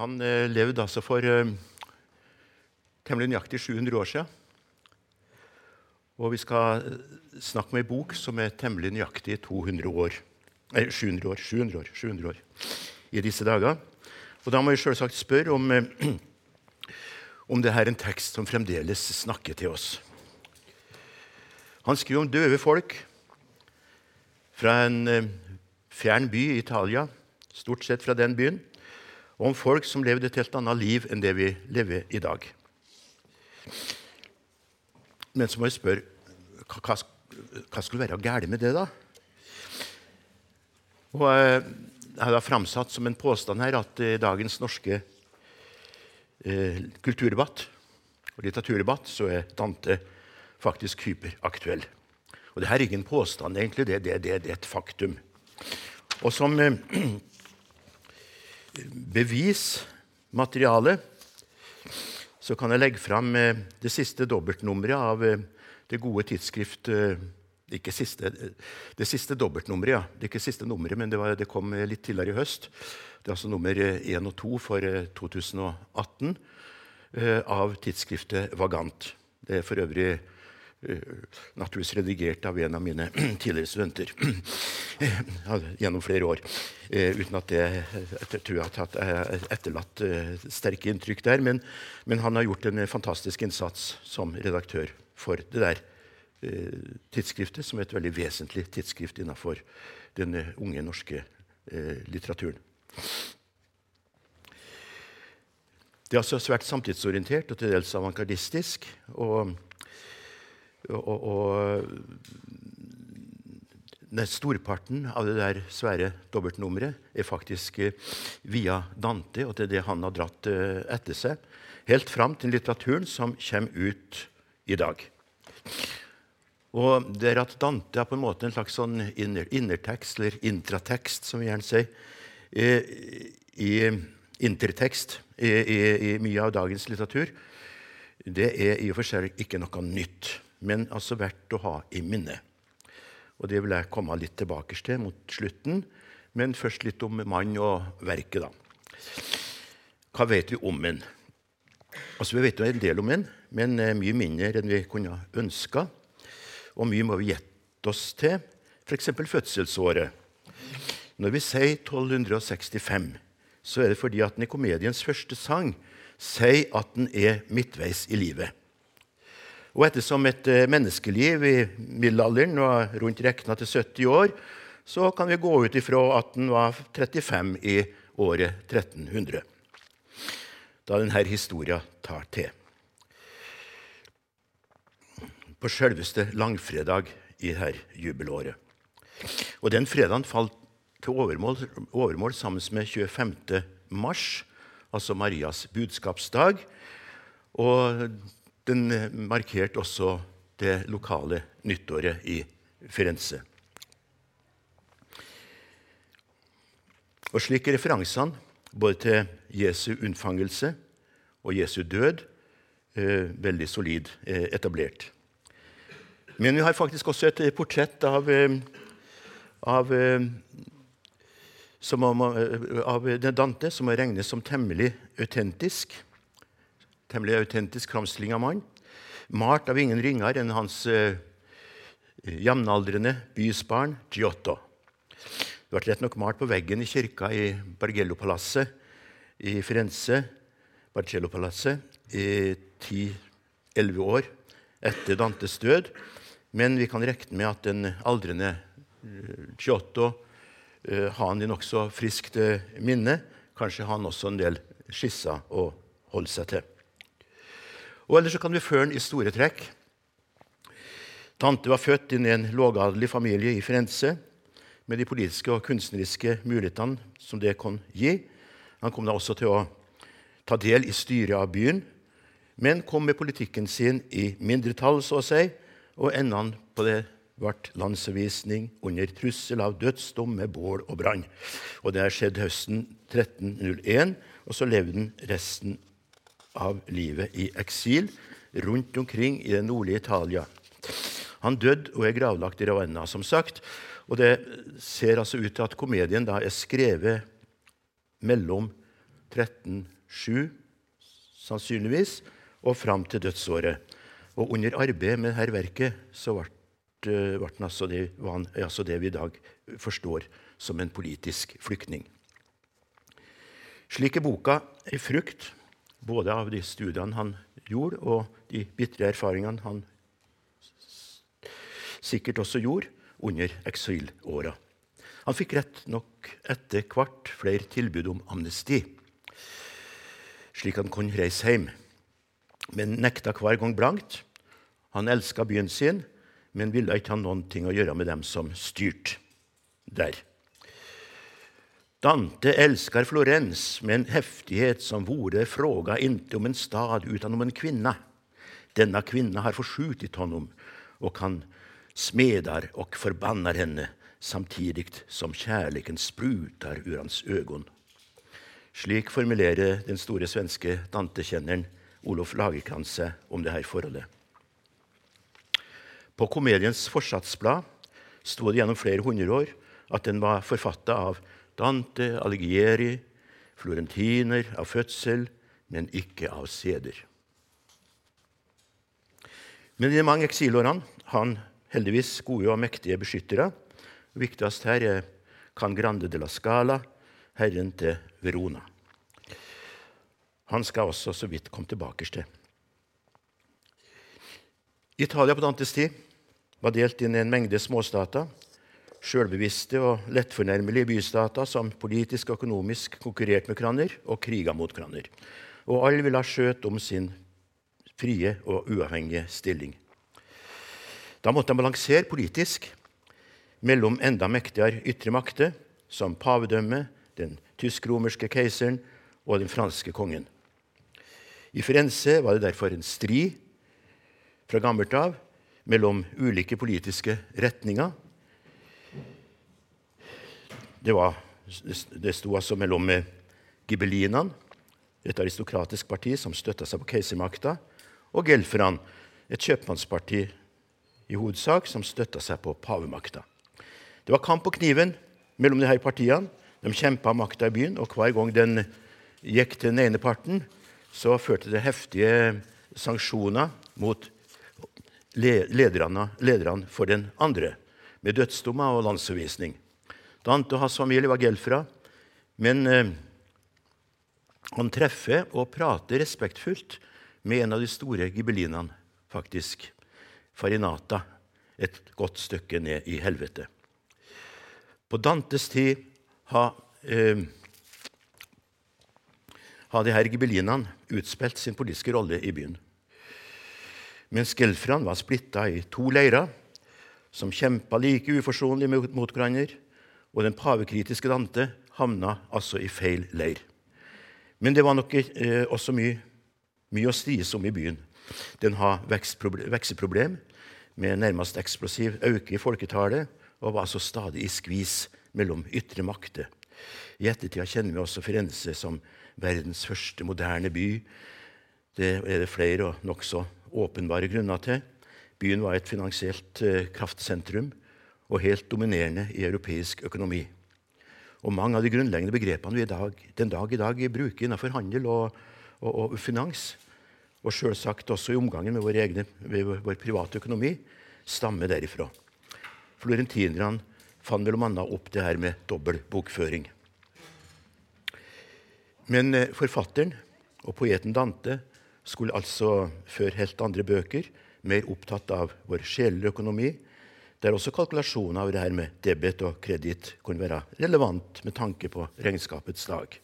Han eh, levde altså for eh, temmelig nøyaktig 700 år siden. Og vi skal eh, snakke om ei bok som er temmelig nøyaktig 200 år. Nei, 700 år, 700 år, 700 år i disse dager. Og da må vi selvsagt spørre om, om dette er en tekst som fremdeles snakker til oss. Han skriver om døve folk fra en fjern by i Italia, stort sett fra den byen, og om folk som levde et helt annet liv enn det vi lever i dag. Men så må jeg spørre hva, hva skulle være galt med det, da? Og eh, Jeg har da framsatt som en påstand her at i dagens norske eh, kulturdebatt og litteraturdebatt så er Dante faktisk hyperaktuell. Og det her er ikke en påstand, egentlig, det, det, det, det er et faktum. Og som eh, bevismateriale så kan jeg legge fram eh, det siste dobbeltnummeret av eh, det gode tidsskrift eh, ikke siste, Det siste dobbeltnummeret, ja. Det er ikke siste nummeret, men det, var, det, kom litt tidligere i høst. Det er altså nummer 1 og 2 for 2018 av tidsskriftet Vagant. Det er for øvrig naturligvis redigert av en av mine tidligere studenter gjennom flere år. uten at det jeg tror jeg har etterlatt sterke inntrykk der. Men, men han har gjort en fantastisk innsats som redaktør for det der Eh, tidsskriftet, som er et veldig vesentlig tidsskrift innenfor den eh, unge norske eh, litteraturen. Det er altså svært samtidsorientert og til dels avantgardistisk. Og, og, og Storparten av det der svære dobbeltnummeret er faktisk via Dante og til det han har dratt etter seg, helt fram til litteraturen som kommer ut i dag. Og det er at Dante er på en måte en slags sånn inner, innertekst, eller intratekst, som vi gjerne sier, i, i intertekst i, i, i, mye av dagens litteratur. Det er i og for seg ikke noe nytt, men altså verdt å ha i minne. Og Det vil jeg komme litt tilbake til mot slutten, men først litt om mann og verket. da. Hva vet vi om en? Altså, Vi vet jo en del om en, men eh, mye mindre enn vi kunne ønska og mye må vi gjette oss til, f.eks. fødselsåret. Når vi sier 1265, så er det fordi at Nikomediens første sang sier at den er midtveis i livet. Og ettersom et eh, menneskeliv i middelalderen var rundt regna til 70 år, så kan vi gå ut ifra at den var 35 i året 1300, da denne historien tar til på selveste langfredag i dette jubelåret. Og Den fredagen falt til overmål, overmål sammen med 25. mars, altså Marias budskapsdag. Og den markerte også det lokale nyttåret i Firenze. Og Slik er referansene både til Jesu unnfangelse og Jesu død eh, veldig solid eh, etablert. Men vi har faktisk også et portrett av, eh, av, eh, eh, av Dante som må regnes som temmelig autentisk. Temmelig autentisk framstilling av mannen. Malt av ingen ringere enn hans eh, jevnaldrende bysbarn Giotto. Det ble rett nok malt på veggen i kirka i Bargello-palasset i Firenze Bargello-palasset i 10-11 år etter Dantes død. Men vi kan regne med at den aldrende eh, Giotto eh, har han i nokså friskt uh, minne. Kanskje har han også en del skisser å holde seg til. Og Ellers så kan vi føre den i store trekk. Tante var født inn i en lågadelig familie i Firenze med de politiske og kunstneriske mulighetene som det kan gi. Han kom da også til å ta del i styret av byen, men kom med politikken sin i mindretall, så å si, og endene på det ble landsvisning under trussel av dødsdom med bål og brann. Og Det har skjedd høsten 1301, og så levde han resten av livet i eksil rundt omkring i det nordlige Italia. Han døde og er gravlagt i Ravenna, som sagt. Og det ser altså ut til at komedien da er skrevet mellom 1307 sannsynligvis, og fram til dødsåret. Og under arbeidet med dette verket så ble, eh, han altså det, altså det vi i dag forstår som en politisk flyktning. Slik er boka ei frukt både av de studiene han gjorde, og de bitre erfaringene han sikkert også gjorde under eksilåra. Han fikk rett nok etter hvert flere tilbud om amnesti, slik han kunne reise hjem, men nekta hver gang blankt. Han elska byen sin, men ville ikke ha noen ting å gjøre med dem som styrte der. Dante elsker Florens med en heftighet som vore fråga inte om en stad utan om en kvinna. Denna kvinna har förskjutit honom och han smedar och förbannar henne samtidigt som kärleken sprutar ur hans ögon. Slik formulerer den store svenske Dante-kjenneren Olof Lagerkrantz seg om dette forholdet. På komediens forsatsblad sto det gjennom flere hundre år at den var forfatta av Dante Alighieri, florentiner av fødsel, men ikke av seder. Men i de mange eksilårene han heldigvis gode og mektige beskyttere. Viktigst her er Can Grande de la Scala, herren til Verona. Han skal også så vidt komme tilbake til. Italia på Dantes tid var delt inn i en mengde småstater. Sjølbevisste og lettfornærmelige bystater som politisk og økonomisk konkurrerte med hverandre og kriga mot hverandre. Og alle ville skjøte om sin frie og uavhengige stilling. Da måtte de balansere politisk mellom enda mektigere ytre makter, som pavedømmet, den tysk-romerske keiseren og den franske kongen. I Firenze var det derfor en strid fra gammelt av mellom ulike politiske retninger. Det, var, det sto altså mellom gibellinene, et aristokratisk parti som støtta seg på keisermakta, og gelferne, et kjøpmannsparti i hovedsak som støtta seg på pavemakta. Det var kamp på kniven mellom disse partiene. De kjempa makta i byen, og hver gang den gikk til den ene parten, så førte det heftige sanksjoner mot lederne, lederne for den andre, med dødsdommer og landsforvisning. Dante og hans familie var gelfra, men eh, han treffer og prater respektfullt med en av de store gibelinene, faktisk, Farinata, et godt stykke ned i helvete. På Dantes tid har eh, hadde her gibelinene utspilt sin politiske rolle i byen. Mens gelferne var splitta i to leirer, som kjempa like uforsonlig mot hverandre, og den pavekritiske Dante havna altså i feil leir. Men det var nok eh, også mye, mye å stries om i byen. Den har vekstproblem med nærmest eksplosiv økning i folketallet og var altså stadig i skvis mellom ytre makter. I ettertida kjenner vi også Firenze som verdens første moderne by. Det er det flere og nokså åpenbare grunner til. Byen var et finansielt eh, kraftsentrum og helt dominerende i europeisk økonomi. Og Mange av de grunnleggende begrepene vi dag, den dag i dag bruker innenfor handel og, og, og finans, og selvsagt også i omgangen med vår, egne, med vår private økonomi, stammer derifra. Florentinerne fant bl.a. opp det her med dobbel bokføring. Men eh, forfatteren og poeten Dante skulle altså før helt andre bøker, mer opptatt av vår sjeleøkonomi, der også kalkulasjoner av det her med debet og kreditt kunne være relevant med tanke på regnskapets dag.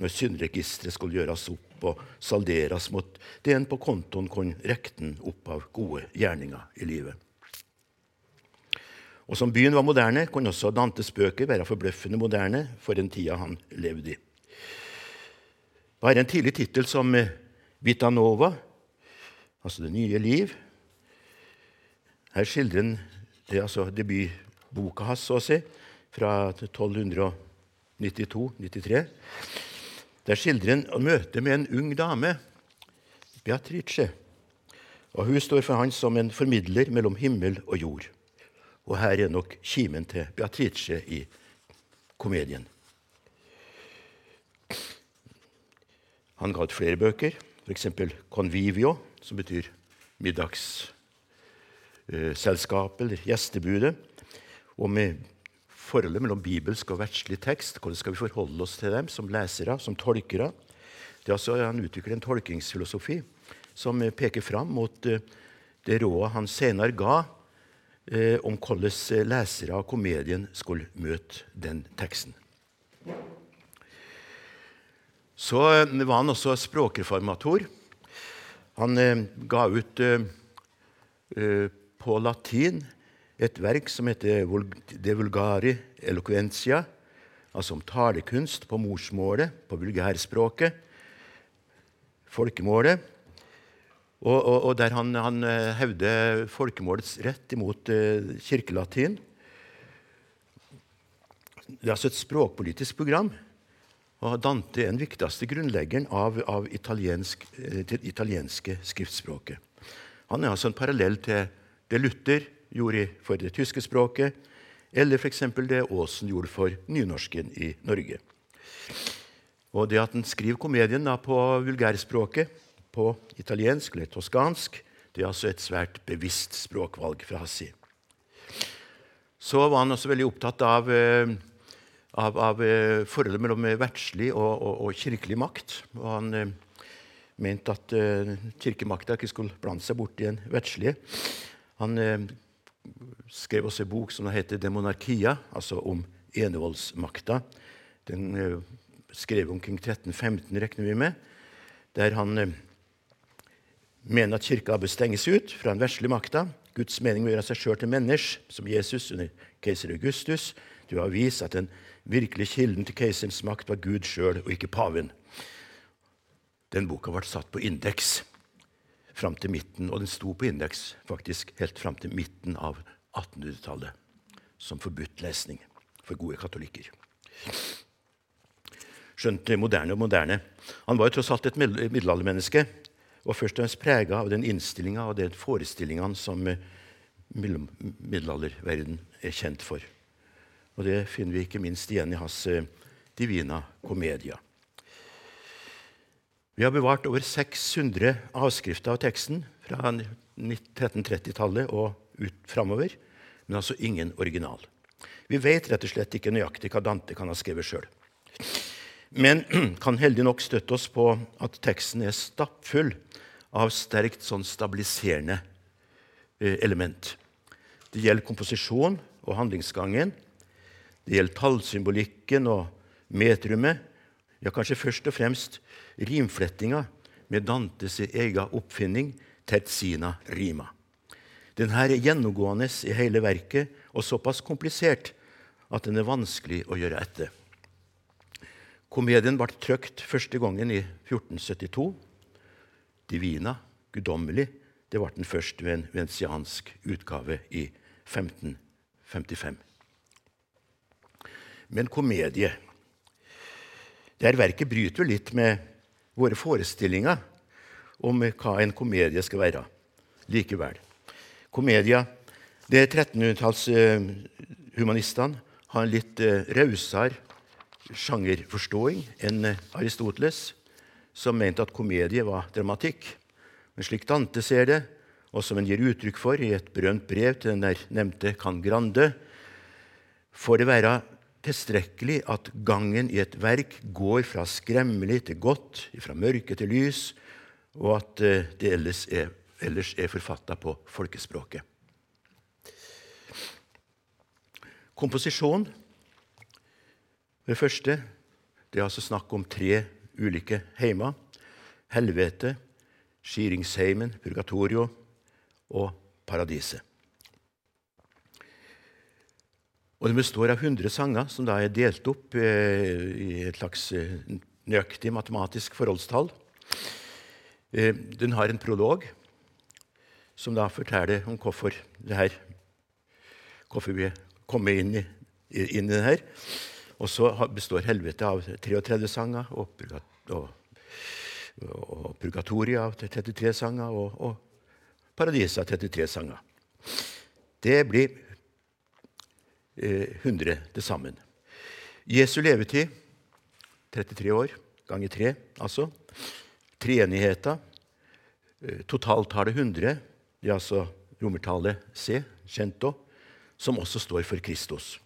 Når syndregisteret skulle gjøres opp og salderes mot det en på kontoen kunne rekne opp av gode gjerninger i livet. Og Som byen var moderne, kunne også Dantes bøker være forbløffende moderne for den tida han levde i. Det var en tidlig tittel som Vita Nova, altså Det nye liv. Her skildrer han det altså debutboka hans, så å si, fra 1292-93. Der skildrer han møtet med en ung dame, Beatrice. Og Hun står for han som en formidler mellom himmel og jord. Og her er nok kimen til Beatrice i komedien. Han ga ut flere bøker, f.eks. 'Convivio', som betyr middagsselskap eller gjestebudet. Og med forholdet mellom bibelsk og verdslig tekst. Hvordan skal vi forholde oss til dem som lesere, som tolkere? Det er altså, han utvikler en tolkingsfilosofi som peker fram mot eh, det rådet han senere ga eh, om hvordan lesere av komedien skulle møte den teksten. Så eh, var han også språkreformator. Han eh, ga ut eh, eh på latin et verk som heter De vulgari eloquentia, altså om talekunst på morsmålet, på vulgærspråket, folkemålet. Og, og, og der han, han, eh, hevder folkemålets rett imot uh, kirkelatin. Det er altså et språkpolitisk program. Og Dante er den viktigste grunnleggeren av, av italiensk, eh, det italienske skriftspråket. Han er altså en parallell til det Luther gjorde for det tyske språket, eller f.eks. det Aasen gjorde for nynorsken i Norge. Og det at han skriver komedien på vulgærspråket, på italiensk eller toskansk, det er altså et svært bevisst språkvalg fra hans side. Så var han også veldig opptatt av, eh, av, av eh, forholdet mellom verdslig og, og, og, kirkelig makt. Og han eh, mente at kirkemakta ikke skulle blande seg bort i en verdslige. Han eh, skrev også en bok som heter 'Demonarkia', altså om enevoldsmakta. Den eh, skrev omkring 1315, regner vi med, der han eh, mener at kirka bør stenges ut fra den vesle makta. Guds mening må gjøre seg sjøl til menneske, som Jesus under keiser Augustus. Du har vist at den virkelige kilden til keiserens makt var Gud sjøl, og ikke paven. Den boka ble satt på indeks fram til midten, og den sto på indeks faktisk helt fram til midten av 1800-tallet som forbudt lesning for gode katolikker. Skjønt moderne og moderne. Han var jo tross alt et middelaldermenneske og først og fremst prega av den innstillinga og den forestillinga som eh, middelalderverden er kjent for. Og Det finner vi ikke minst igjen i hans eh, Divina Comedia. Vi har bevart over 600 avskrifter av teksten fra 1330-tallet og ut framover, men altså ingen original. Vi vet rett og slett ikke nøyaktig hva Dante kan ha skrevet sjøl. Men kan heldig nok støtte oss på at teksten er stappfull av sterkt sånn stabiliserende eh, element. Det gjelder komposisjon og handlingsgangen. Det gjelder tallsymbolikken og metrummet. Ja, kanskje først og fremst rimflettinga med Dantes egen oppfinning, Tetzina rima. Den er gjennomgående i hele verket og såpass komplisert at den er vanskelig å gjøre etter. Komedien ble trykt første gangen i 1472. Divina, guddommelig, det ble den først ved en vensiansk utgave i 1555. Men komedie Det verket bryter jo litt med våre forestillinger om hva en komedie skal være. Likevel. Komedia Det er 1300-tallshumanistene har en litt uh, rausere sjangerforståing enn Aristoteles, som mente at komedie var dramatikk. Men slik Dante ser det, og som han gir uttrykk for i et berømt brev til den der nevnte Can Grande, får det være tilstrekkelig at gangen i et verk går fra skremmelig til godt, fra mørke til lys, og at eh, det ellers er, ellers er forfatta på folkespråket. Komposisjon det første det er altså snakk om tre ulike heimer. Helvete, skiringsheimen, purgatorio og paradiset. Og Den består av 100 sanger som da er delt opp eh, i et slags eh, nøyaktig matematisk forholdstall. Eh, den har en prolog som da forteller om hvorfor, her, hvorfor vi kommer inn i, inn i det her. Og så består helvete av 33 sanger og, og, og purgatoria av 33 sanger og, og paradiset av 33 sanger. Det blir 100 eh, til sammen. Jesu levetid 33 år ganger 3, altså. treenigheta. Eh, totaltallet 100, det er altså romertallet C, kjento, som også står for Kristus.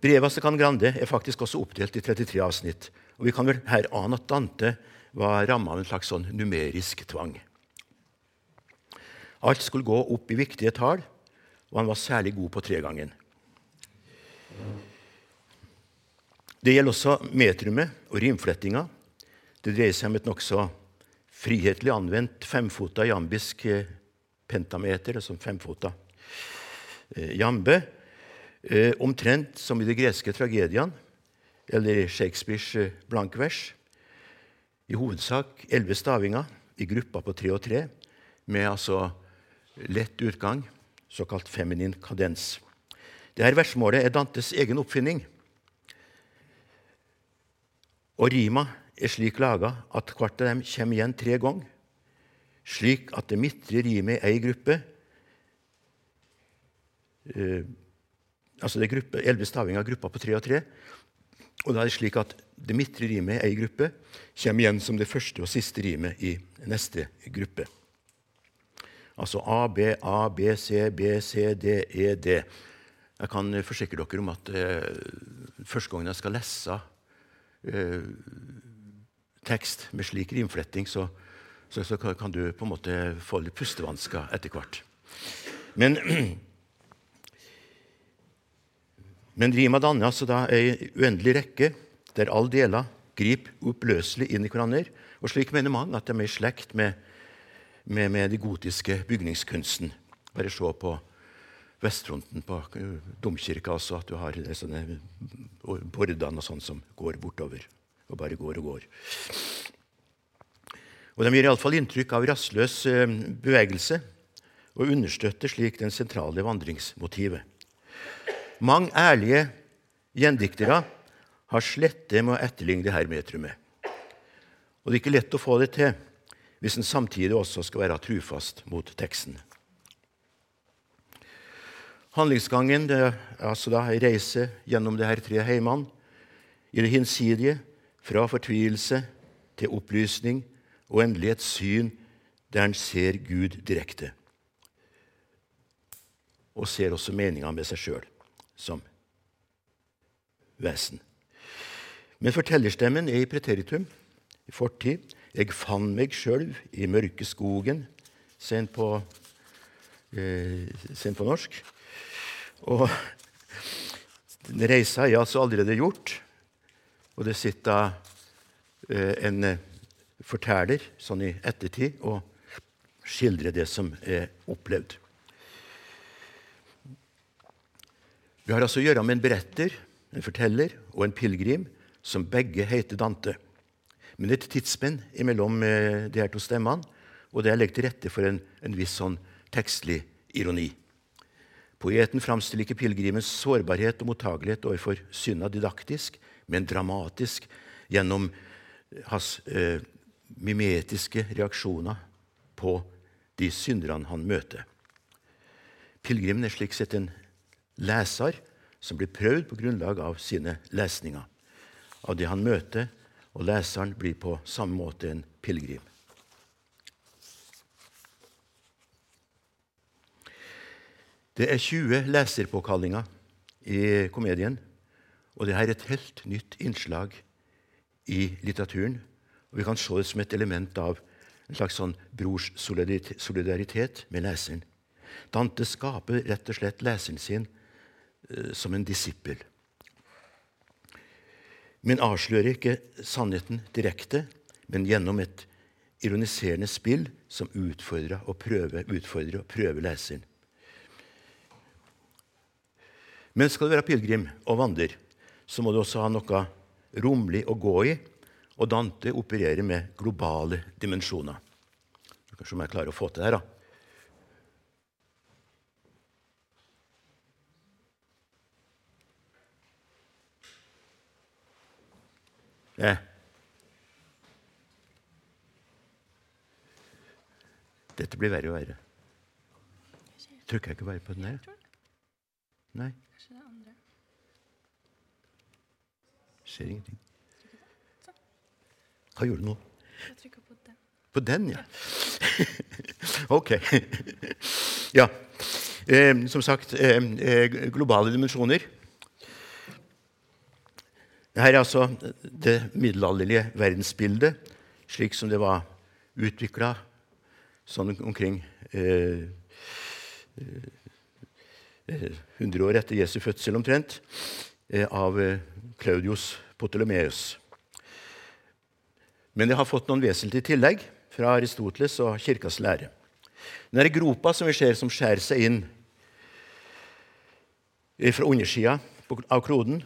Brevet av Can Grande er faktisk også oppdelt i 33 avsnitt. og Vi kan vel her ane at Dante var ramma av en slags sånn numerisk tvang. Alt skulle gå opp i viktige tall, og han var særlig god på tregangen. Det gjelder også metrumet og rimflettinga. Det dreier seg om et nokså frihetlig anvendt femfota jambisk eh, pentameter, altså femfota eh, jambe. Eh, omtrent som i de greske tragediene eller i Shakespeares blankvers. I hovedsak elleve stavinger i grupper på tre og tre, med altså lett utgang, såkalt feminin kadens. Dette versmålet er Dantes egen oppfinning. Og rima er slik laga at hvert av dem kommer igjen tre ganger, slik at det midtre rimet er ei gruppe eh, Altså det er elleve stavinger gruppa på tre og tre. Og da er det slik at det midtre rimet er ei gruppe, kommer igjen som det første og siste rimet i neste gruppe. Altså A, B, A, B, C, B, C, D, E, D. Jeg kan forsikre dere om at eh, første gangen jeg skal lese eh, tekst med slik rimfletting, så, så, så, kan du på en måte få litt pustevansker etter hvert. Men, men rima danner altså da ei uendelig rekke der alle deler griper oppløselig inn i hverandre. Og slik mener mange at de er i slekt med, med, med de gotiske bygningskunsten. Bare se på vestfronten på domkirka også, at du har sånne bordene og sånn som går bortover og bare går og går. Og De gir iallfall inntrykk av rastløs eh, bevegelse og understøtter slik den sentrale vandringsmotivet. Mange ærlige gjendiktere har slette med å etterligne det her metrumet. Og det er ikke lett å få det til hvis en samtidig også skal være trufast mot teksten. Handlingsgangen det er altså da ei reise gjennom de her tre heimene. I det hinsidige fra fortvilelse til opplysning og endelig et syn der en ser Gud direkte. Og ser også meninga med seg sjøl som vesen. Men fortellerstemmen er i preteritum, i fortid. Jeg fant meg sjøl i mørke skogen, sent på, eh, sendt på norsk. Og reisa er altså allerede gjort. Og det sitter eh, en eh, forteller sånn i ettertid og skildrer det som er opplevd. Vi har altså å gjøre med en beretter, en forteller og en pilegrim som begge heter Dante. Men det er et tidsspenn mellom eh, de her to stemmene, og det er legger til rette for en, en viss sånn tekstlig ironi. Poeten framstiller ikke pilegrimens sårbarhet og mottagelighet overfor synda didaktisk, men dramatisk gjennom hans eh, mimetiske reaksjoner på de synderne han møter. Pilegrimen er slik sett en leser som blir prøvd på grunnlag av sine lesninger. Av det han møter, og leseren blir på samme måte en pilegrim. Det er 20 leserpåkallinger i komedien. Og dette er et helt nytt innslag i litteraturen. Og Vi kan se det som et element av en slags sånn brors solidaritet med leseren. Dante skaper rett og slett leseren sin uh, som en disippel. Men avslører ikke sannheten direkte, men gjennom et ironiserende spill som utfordrer og prøver, utfordrer og prøver leseren. Men skal du være pilegrim og vandrer, så må du også ha noe romlig å gå i. Og Dante opererer med globale dimensjoner. Kanskje om jeg klarer å få til det her, da. Eh. Dette blir verre og verre. Trykker jeg ikke bare på den der? Nei. Ser ingenting. Hva gjorde du nå? Jeg trykker på den. På den, ja. ok. ja. Eh, som sagt, eh, eh, globale dimensjoner. Her er altså det middelalderlige verdensbildet slik som det var utvikla sånn omkring eh, eh, 100 år etter Jesu fødsel omtrent, eh, av eh, Claudius Potelemeus. Men det har fått noen vesentlige tillegg fra Aristoteles og kirkas lære. Den gropa som vi ser som skjærer seg inn fra undersida av kloden,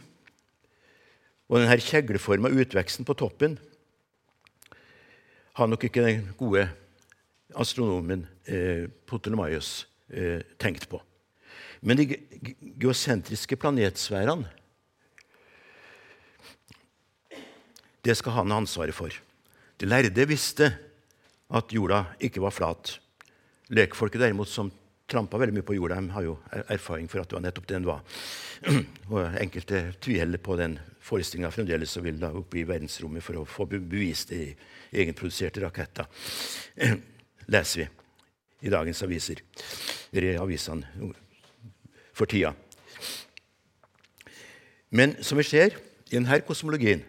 og denne kjegleforma utveksten på toppen har nok ikke den gode astronomen eh, Ptolemaios eh, tenkt på. Men de geosentriske planetsfærene det skal han ha ansvaret for. De lærde visste at jorda ikke var flat. Lekfolket derimot, som trampa veldig mye på jorda, de har jo erfaring for at det var nettopp det den var. Og enkelte tviholder på den forestillinga fremdeles og vil da opp i verdensrommet for å få bevist det i egenproduserte raketter. Leser vi i dagens aviser, eller i avisene for tida. Men som vi ser, i denne kosmologien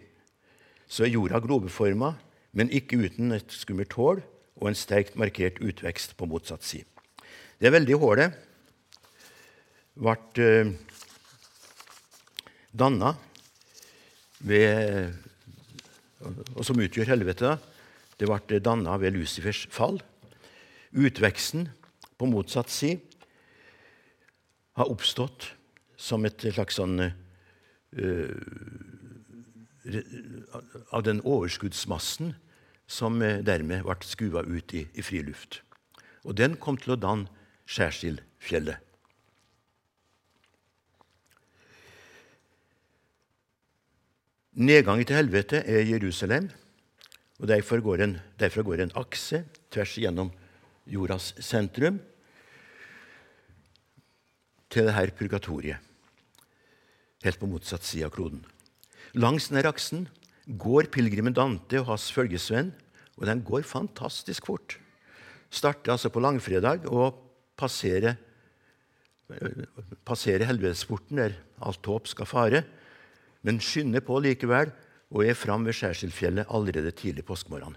så er jorda globeforma, men ikke uten et skummelt hull og en sterkt markert utvekst på motsatt side. Det veldige hullet ble uh, danna ved, og som utgjør helvete, det ble danna ved Lucifers fall. Utveksten på motsatt side har oppstått som et slags sånn uh, Av den overskuddsmassen som dermed ble skua ut i, i friluft. Og den kom til å danne Skjærsildfjellet. Nedgangen til helvete er Jerusalem. og Derfor går en, derfor går en akse tvers gjennom jordas sentrum til dette purgatoriet, helt på motsatt side av kloden. Langs denne aksen går pilegrimen Dante og hans følgesvenn, og den går fantastisk fort. Starter altså på langfredag og passerer, passerer helvetesporten der alt håp skal fare men skynder på likevel og er fram ved Skjærsilfjellet allerede tidlig påskemorgen.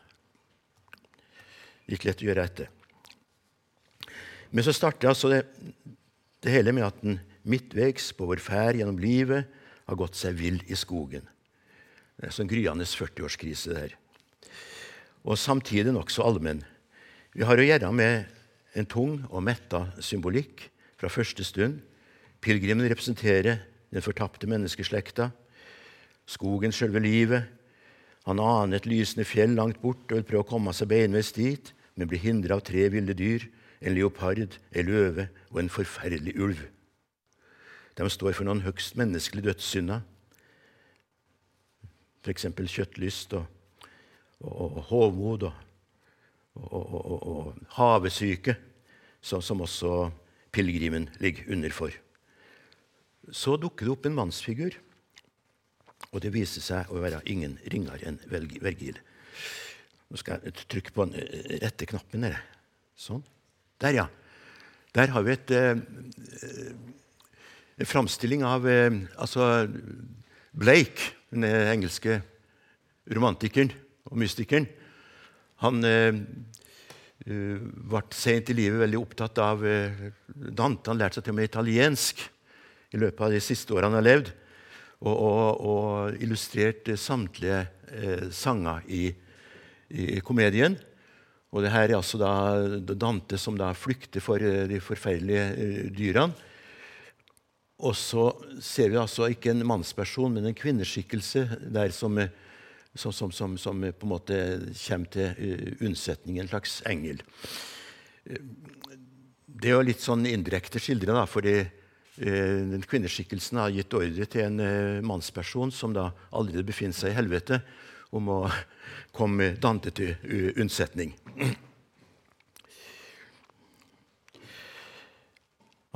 Gikk lett å gjøre etter. Men så starter altså det, det hele med at en midtveis på vår ferd gjennom livet har gått seg vill i skogen. Det er sånn gryende 40-årskrise der. Og samtidig nokså allmenn. Vi har å gjøre med en tung og metta symbolikk fra første stund. Pilegrimen representerer den fortapte menneskeslekta. Skogen, sjølve livet. Han aner et lysende fjell langt bort og vil prøve å komme seg beinveis dit, men blir hindra av tre ville dyr, en leopard, en løve og en forferdelig ulv. De står for noen høgst menneskelige dødssynder, f.eks. kjøttlyst og, og, og hovmod og, og, havesyke, som, som også pilegrimen ligger under for. Så dukker det opp en mannsfigur og det viser seg å være ingen ringere enn Vergil. Nå skal jeg trykke på den eh, rette knappen. Der. Sånn. Der, ja. Der har vi et, eh, framstilling av eh, altså Blake, den engelske romantikeren og mystikeren. Han eh, ble sent i livet veldig opptatt av eh, Dante. Han lærte seg til og med italiensk i løpet av de siste årene han har levd og, og, og illustrerte samtlige eh, sanger i, i, komedien. Og det her er altså da Dante som da flykter for eh, de forferdelige eh, dyrene. Og så ser vi altså ikke en mannsperson, men en kvinneskikkelse der som, eh, som, som, som, på en måte kommer til uh, unnsetning, en slags engel. Det er jo litt sånn indirekte skildra, fordi Eh, den kvinneskikkelsen har gitt ordre til en eh, mannsperson som da allerede befinner seg i helvete, om å komme Dante til unnsetning.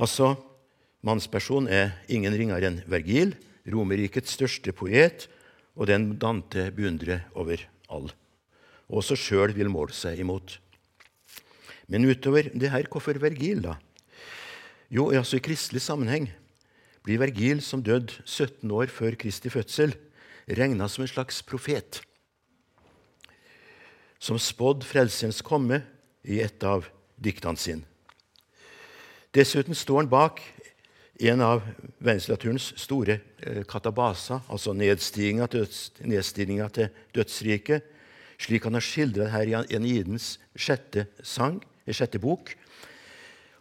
Altså, mannspersonen er ingen ringere enn Vergil, Romerrikets største poet, og den Dante beundrer over all. og også sjøl vil måle seg imot. Men utover det her, hvorfor Vergil, da? Jo, altså i kristelig sammenheng blir Vergil, som døde 17 år før Kristi fødsel, regna som en slags profet. Som spådd Frelserens komme i et av diktene sine. Dessuten står han bak en av verdenslitteraturens store eh, katabaser, altså nedstigninga til, til, dødsriket, slik han har skildret her i Enidens sjette, sang, eh, sjette bok.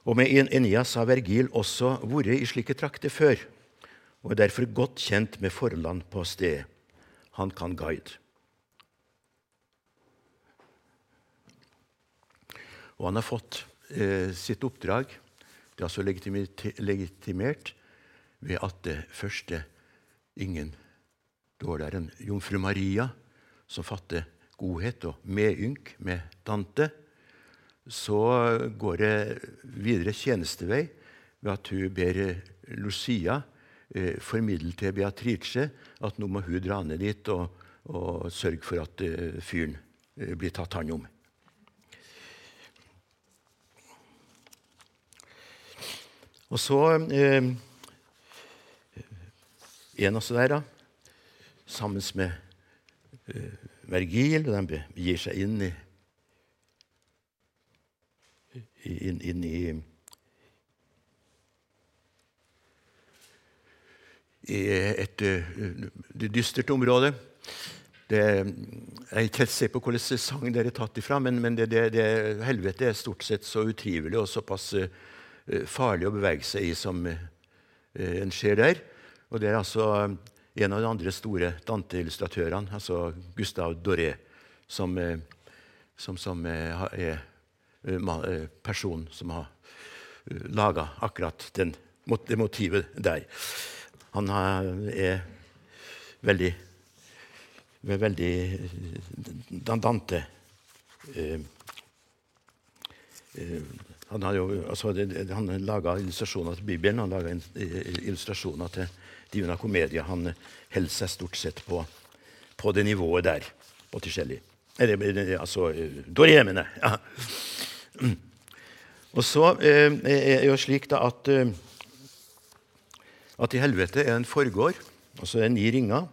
Og med Enias har Vergil også vært i slike trakter før, og er derfor godt kjent med forholdene på stedet. Han kan guide. Og han har fått eh, sitt oppdrag det er altså legitimert ved at det første ingen dårligere enn jomfru Maria, som fatter godhet og medynk med Dante, så går det videre tjenestevei ved at hun ber Lucia eh, formidle til Beatrice at nå må hun dra ned dit og, og sørge for at eh, fyren eh, blir tatt hånd om. Og så eh, En seg der, da, sammen med eh, Vergil, og de begir seg inn i inn, inn i i et uh, dystert område. Det, jeg ikke helt sikker på hvilken sesong dere er tatt ifra, men, men det, det, helvete er stort sett så utrivelig og såpass uh, Eh, farlig å bevege seg i som eh, en ser der. Og det er altså eh, en av de andre store Dante-illustratørene, altså Gustav Doré, som, som, som er personen som har laga akkurat den, det motivet der. Han er veldig veldig Dante eh, han har altså, laga illustrasjoner til Bibelen, han laga illustrasjoner til Divina Komedia. Han holder seg stort sett på, på, det nivået der. på Eller Altså Doremene. Ja. Og så eh, er det jo slik da at, eh, at i helvete er en forgård, altså en ni ringer,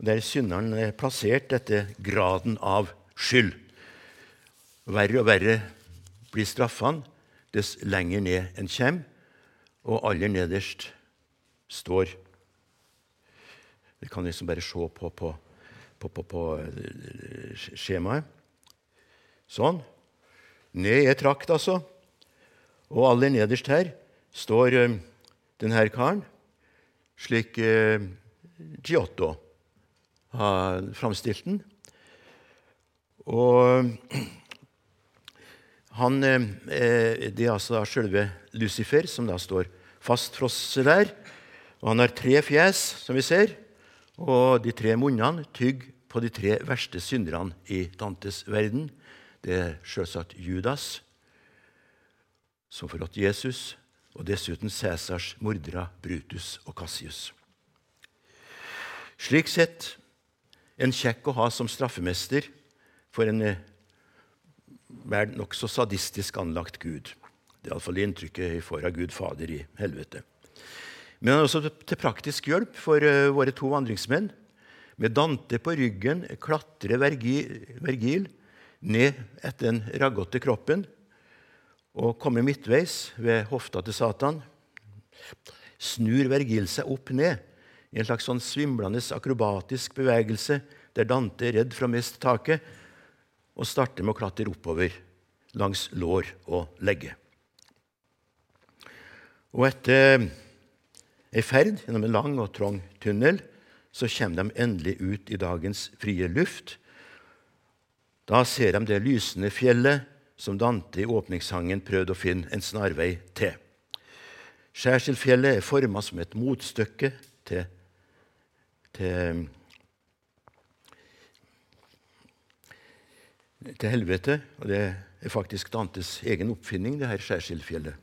der synderen er plassert etter graden av skyld. Verre og verre blir straffene dess lenger ned en kommer, og aller nederst står Vi kan liksom bare se på, på, på, på eh, skjemaet. Sånn. Ned er trakt, altså. Og aller nederst her står um, denne karen, slik uh, Giotto har framstilt den. Og han, eh, eh, det er altså selve Lucifer, som da står fastfrosset der. Og han har tre fjes, som vi ser, og de tre munnene tygger på de tre verste synderne i Dantes verden. Det er selvsagt Judas, som forrådte Jesus, og dessuten Cæsars mordere Brutus og Cassius. Slik sett en kjekk å ha som straffemester for en eh, være nokså sadistisk anlagt Gud. Det er iallfall inntrykket jeg får av Gud Fader i helvete. Men også til praktisk hjelp for uh, våre to vandringsmenn. Med Dante på ryggen klatrer Vergil ned etter den raggete kroppen og kommer midtveis ved hofta til Satan. Snur Vergil seg opp ned i en slags sånn svimlende akrobatisk bevegelse der Dante er redd for å miste taket og starter med å klatre oppover langs lår og legge. Og etter ei ferd gjennom en lang og trang tunnel så kommer de endelig ut i dagens frie luft. Da ser de det lysende fjellet som Dante i åpningssangen prøvde å finne en snarvei til. Skjærsilfjellet er forma som et motstykke til, til til helvete. og Det er faktisk Dantes egen oppfinning, det her Skjærsilfjellet.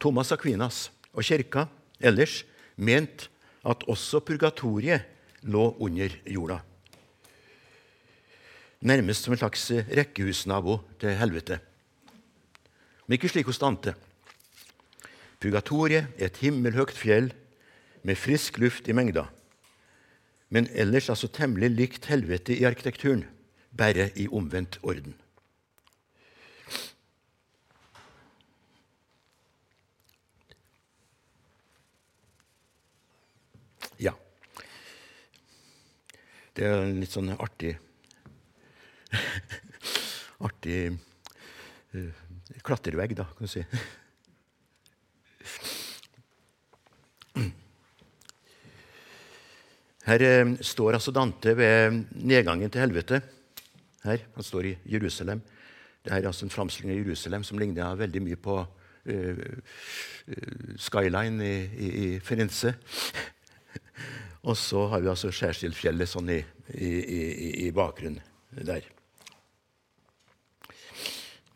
Thomas Aquinas og kirka ellers mente at også purgatoriet lå under jorda. nærmest som en slags rekkehusnabo til helvete. Men ikke slik hos Dante. Purgatoriet er et himmelhøyt fjell med frisk luft i mengda, men ellers altså temmelig likt helvete i arkitekturen, bare i omvendt orden. Ja. Det er en litt sånn artig Artig uh, klatrevegg, da, kan du si. Her eh, står altså Dante ved nedgangen til helvete. Her, Han står i Jerusalem. Det er altså en framstilling av Jerusalem som ligner veldig mye på uh, skyline i, i, i Firenze. Og så har vi altså Skjærsilfjellet sånn i, i, i bakgrunnen der.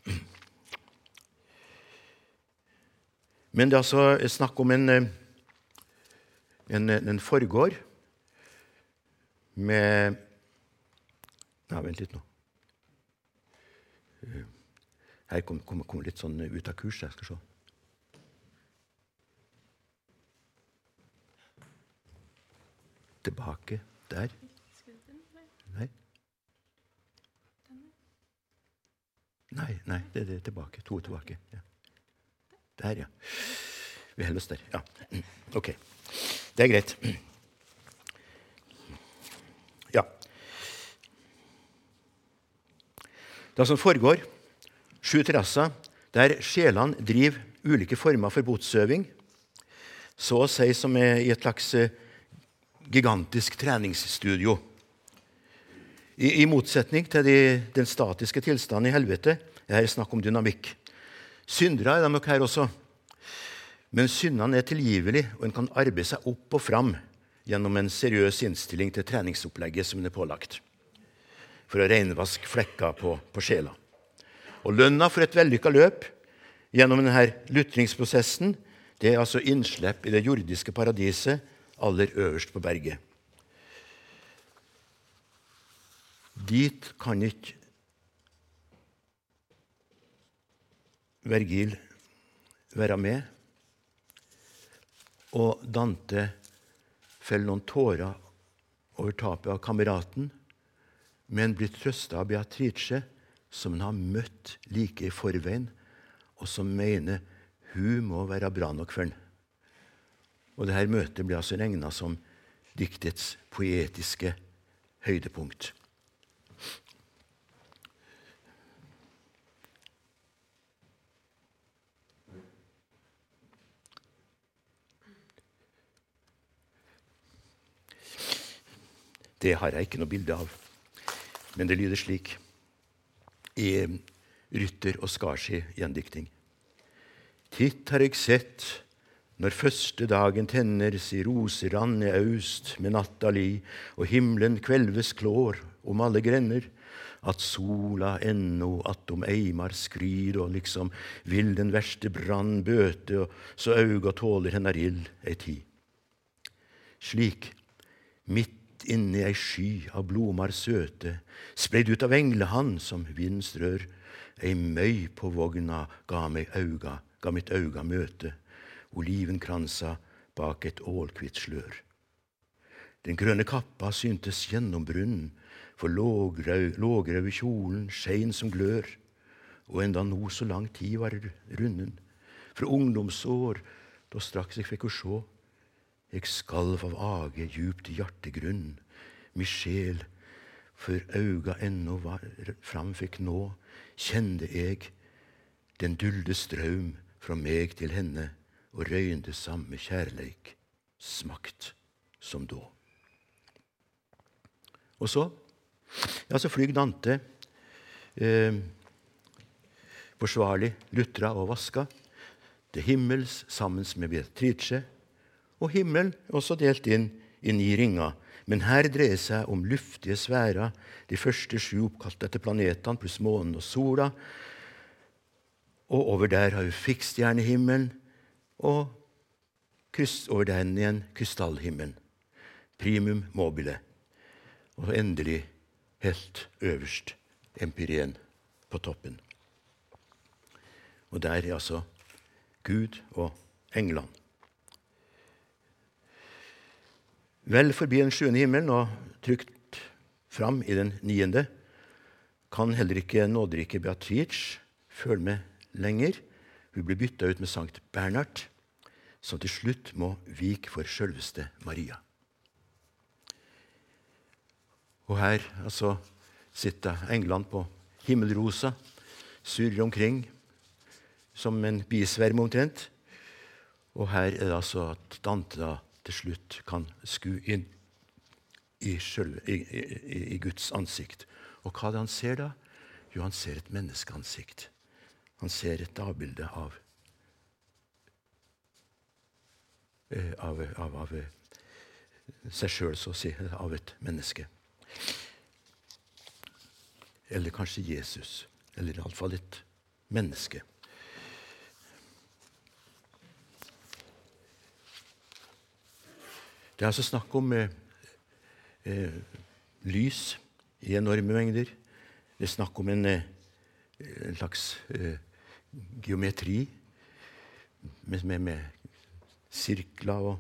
Men det er altså snakk om en, en, en forgård med Nei, vent litt nå. Her kommer kom, kom litt sånn ut av kurs. Jeg skal se. Tilbake der. Nei. Nei, nei det er tilbake. To tilbake. Ja. Der, ja. Vi holder oss der. Ja. Ok. Det er greit. Ja. Det som foregår, sju terrasser der sjelene driver ulike former for botsøving, så å si som i et slags eh, gigantisk treningsstudio. I, i motsetning til de, den statiske tilstanden i helvete er det snakk om dynamikk. Syndere er de nok her også. Men syndene er tilgivelige, og en kan arbeide seg opp og fram gjennom en seriøs innstilling til treningsopplegget som en er pålagt for å reinvaske flekker på, på sjela. Og lønna for et vellykka løp gjennom denne lutringsprosessen det er altså innslipp i det jordiske paradiset aller øverst på berget. Dit kan ikke Vergil være med. Og Dante feller noen tårer over tapet av kameraten men blir trøsta av Beatrice, som han har møtt like i forveien, og som mener hun må være bra nok for han. Og dette møtet blir altså regna som diktets poetiske høydepunkt. Det har jeg ikke noe bilde av. Men det lyder slik i Rytter og Skarsi gjendikting. Titt har eg sett når første dagen tennes i roserand i aust med natta li, og himmelen kvelves klår om alle grender, at sola ennå attom eimar skryd og liksom vil den verste brann bøte, og så auga tåler hennar ild ei tid. Slik, midt inni ei sky av blomar søte, spreidd ut av englehand som vinden strør. Ei møy på vogna ga meg auga, ga mitt auga møte, olivenkransa bak et ålkvitt slør. Den grønne kappa syntes gjennom brunnen, for lågrøde kjolen skein som glør, og enda no så lang tid var runnen, fra ungdomsår, da straks jeg fikk å sjå Eg skalv av age djupt i hjertegrunn, mi sjel, for auga ennå var framfikk nå, kjende eg den dulde straum fra meg til henne og røynde samme kjærleik, smakt som da. Og så ja, så flyg Dante eh, forsvarlig lutra og vaska til himmels sammen med Beatrice og himmelen er også delt inn i ni ringer. Men her dreier det seg om luftige sfærer, de første sju oppkalt etter planetene pluss månen og sola. Og over der har vi fiksstjernehimmelen, og over den igjen krystallhimmelen. Primum mobile. Og endelig helt øverst, empirien på toppen. Og der er altså Gud og englene. Vel forbi den sjuende himmelen og trygt fram i den niende kan heller ikke nåderike Beatrice følge med lenger. Hun blir bytta ut med Sankt Bernhard, som til slutt må vike for sjølveste Maria. Og her altså, sitter englene på himmelrosa, surrer omkring som en bisverm omtrent. Og her er det altså at Dante da til slutt kan skue inn i, selv, i, i, i, Guds ansikt. Og hva er det han ser da? Jo, han ser et menneskeansikt. Han ser et avbilde av, eh, av, av, av eh, seg sjøl, så å si, av et menneske. Eller kanskje Jesus. Eller iallfall et menneske. Det er altså snakk om eh, eh, lys i enorme mengder. Det er snakk om en, eh, en slags eh, geometri med, med, med, sirkler og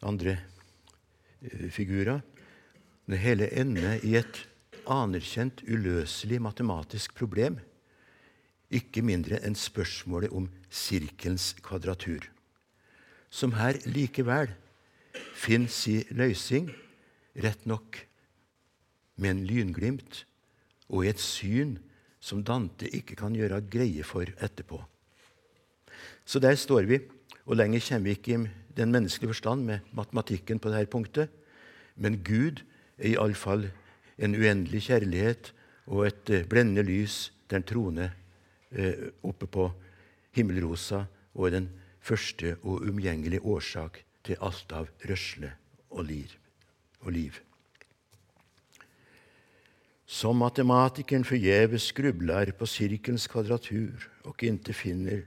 andre eh, figurer. Det hele ender i et anerkjent, uløselig matematisk problem. Ikke mindre enn spørsmålet om sirkelens kvadratur, som her likevel finner sin løsning, rett nok med en lynglimt og i et syn som Dante ikke kan gjøre greie for etterpå. Så der står vi, og lenger kommer vi ikke i den menneskelige forstand med matematikken på dette punktet. Men Gud er iallfall en uendelig kjærlighet og et eh, blendende lys den troner eh, oppe på himmelrosa og den første og umgjengelige årsak til alt av røsle og liv. Og liv. Som matematikeren forgjeves grubler på sirkelens kvadratur og inte finner,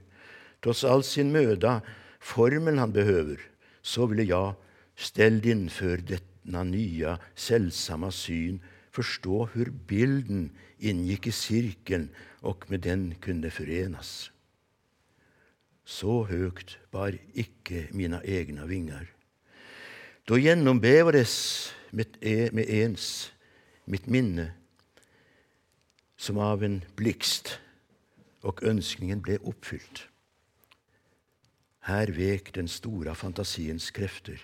tross all sin møda, formelen han behøver, så ville jeg, ställd inför detta nya, sällsamma syn, forstå hur bilden ingick i cirkeln og med den kunne forenas. Så høgt bar ikke mine egne vinger. Da gjennombevades med, med ens mitt minne som av en blikst, og ønskningen ble oppfylt. Her vek den store fantasiens krefter.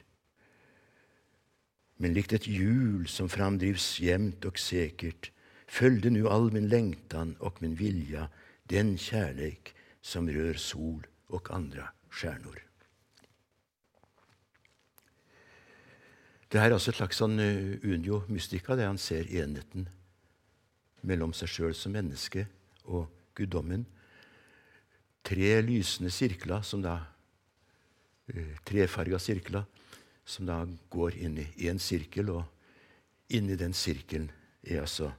Men likt et hjul som framdrivs jevnt og sikkert, følgde nu all min lengtan og min vilja den kjærleik som rør sol og andre stjärnor. Det er altså et slags sånn eh, unio mystica, det han ser enheten mellom seg sjøl som menneske og guddommen. Tre lysende sirkler, som da uh, trefarga sirkler, som da går inn i én sirkel, og inni den sirkelen er altså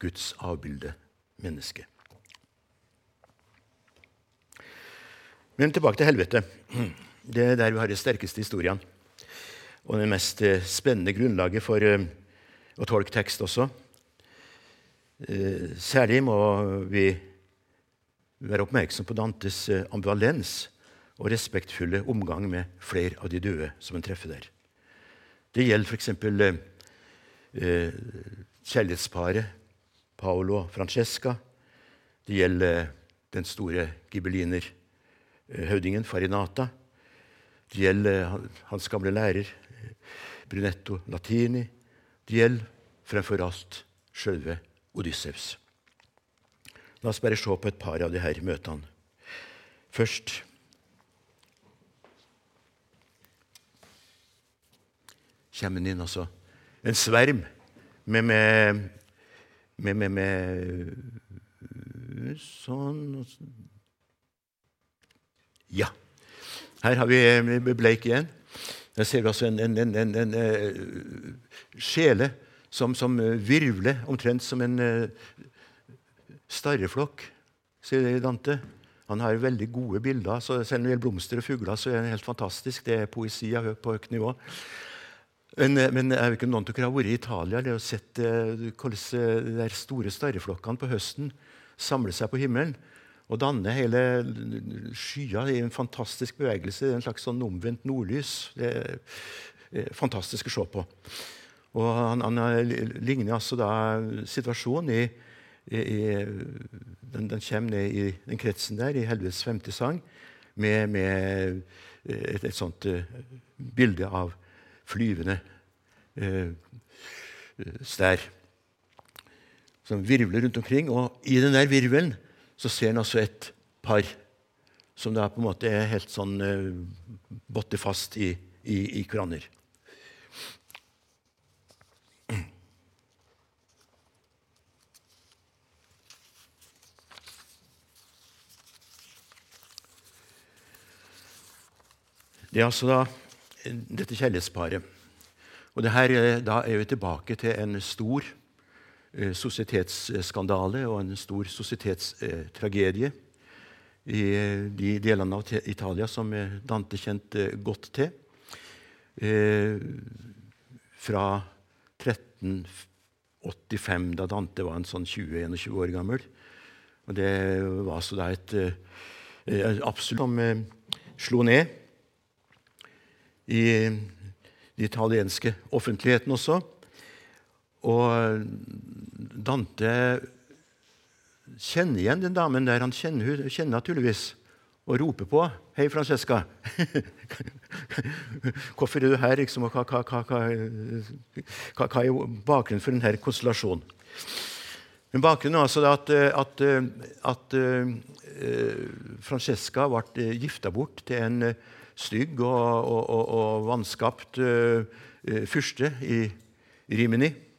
Guds avbilde, mennesket. Men tilbake til helvete. Det er der vi har de sterkeste historiene. Og det mest eh, spennende grunnlaget for eh, å tolke tekst også. Eh, særlig må vi være oppmerksom på Dantes ambivalens og respektfulle omgang med flere av de døde som en treffer der. Det gjelder f.eks. Eh, kjærlighetsparet Paolo Francesca. Det gjelder den store gibelliner Eh, høvdingen Farinata. Det gjelder hans gamle lærer Brunetto Latini. Det gjelder fremfor alt sjølve Odyssevs. La oss bare se på et par av disse møtene. Først kommer han inn, altså. En sverm med, med, med, med, med Sånn ja. Her har vi Blake igjen. Der ser vi altså en, en, en, en, en uh, sjele som, som uh, virvler, omtrent som en starreflokk, sier Dante. Han har veldig gode bilder. så Selv når det gjelder blomster og fugler, så er det helt fantastisk. Det er poesi på høyt nivå. Men, men jeg vet ikke om noen av dere har vært i Italia eller sett hvordan de store starreflokkene på høsten samler seg på himmelen og danner hele skya i en fantastisk bevegelse. En slags sånn omvendt nordlys. Det er fantastisk å se på. Og han, han ligner altså da situasjonen i, i, i den, den, kommer ned i den kretsen der, i helvetes femte sang, med, med et, et, sånt uh, bilde av flyvende uh, stær som virvler rundt omkring. Og i den der virvelen så ser han altså et par som da på en måte er helt sånn uh, fast i, i, i kraner. Det er altså da dette kjærlighetsparet. Og det her, eh, da er vi tilbake til en stor eh, sosietetsskandale og en stor sosietetstragedie i eh, de delene av Italia som Dante kjente godt til. Eh, fra 1385, da Dante var en sånn 20-21 år gammel. Og det var så da et eh, absolutt som eh, slo ned i den italienske offentligheten også. Og Dante kjenner igjen den damen der. Han kjenner, henne naturligvis og roper på. 'Hei, Francesca. Hvorfor er du her?' Liksom, hva, hva, hva, hva, er bakgrunnen for denne konstellasjonen? Men Bakgrunnen er altså at, at, at uh, Francesca ble gifta bort til en stygg og, og, og, og vanskapt uh, fyrste i Rimini.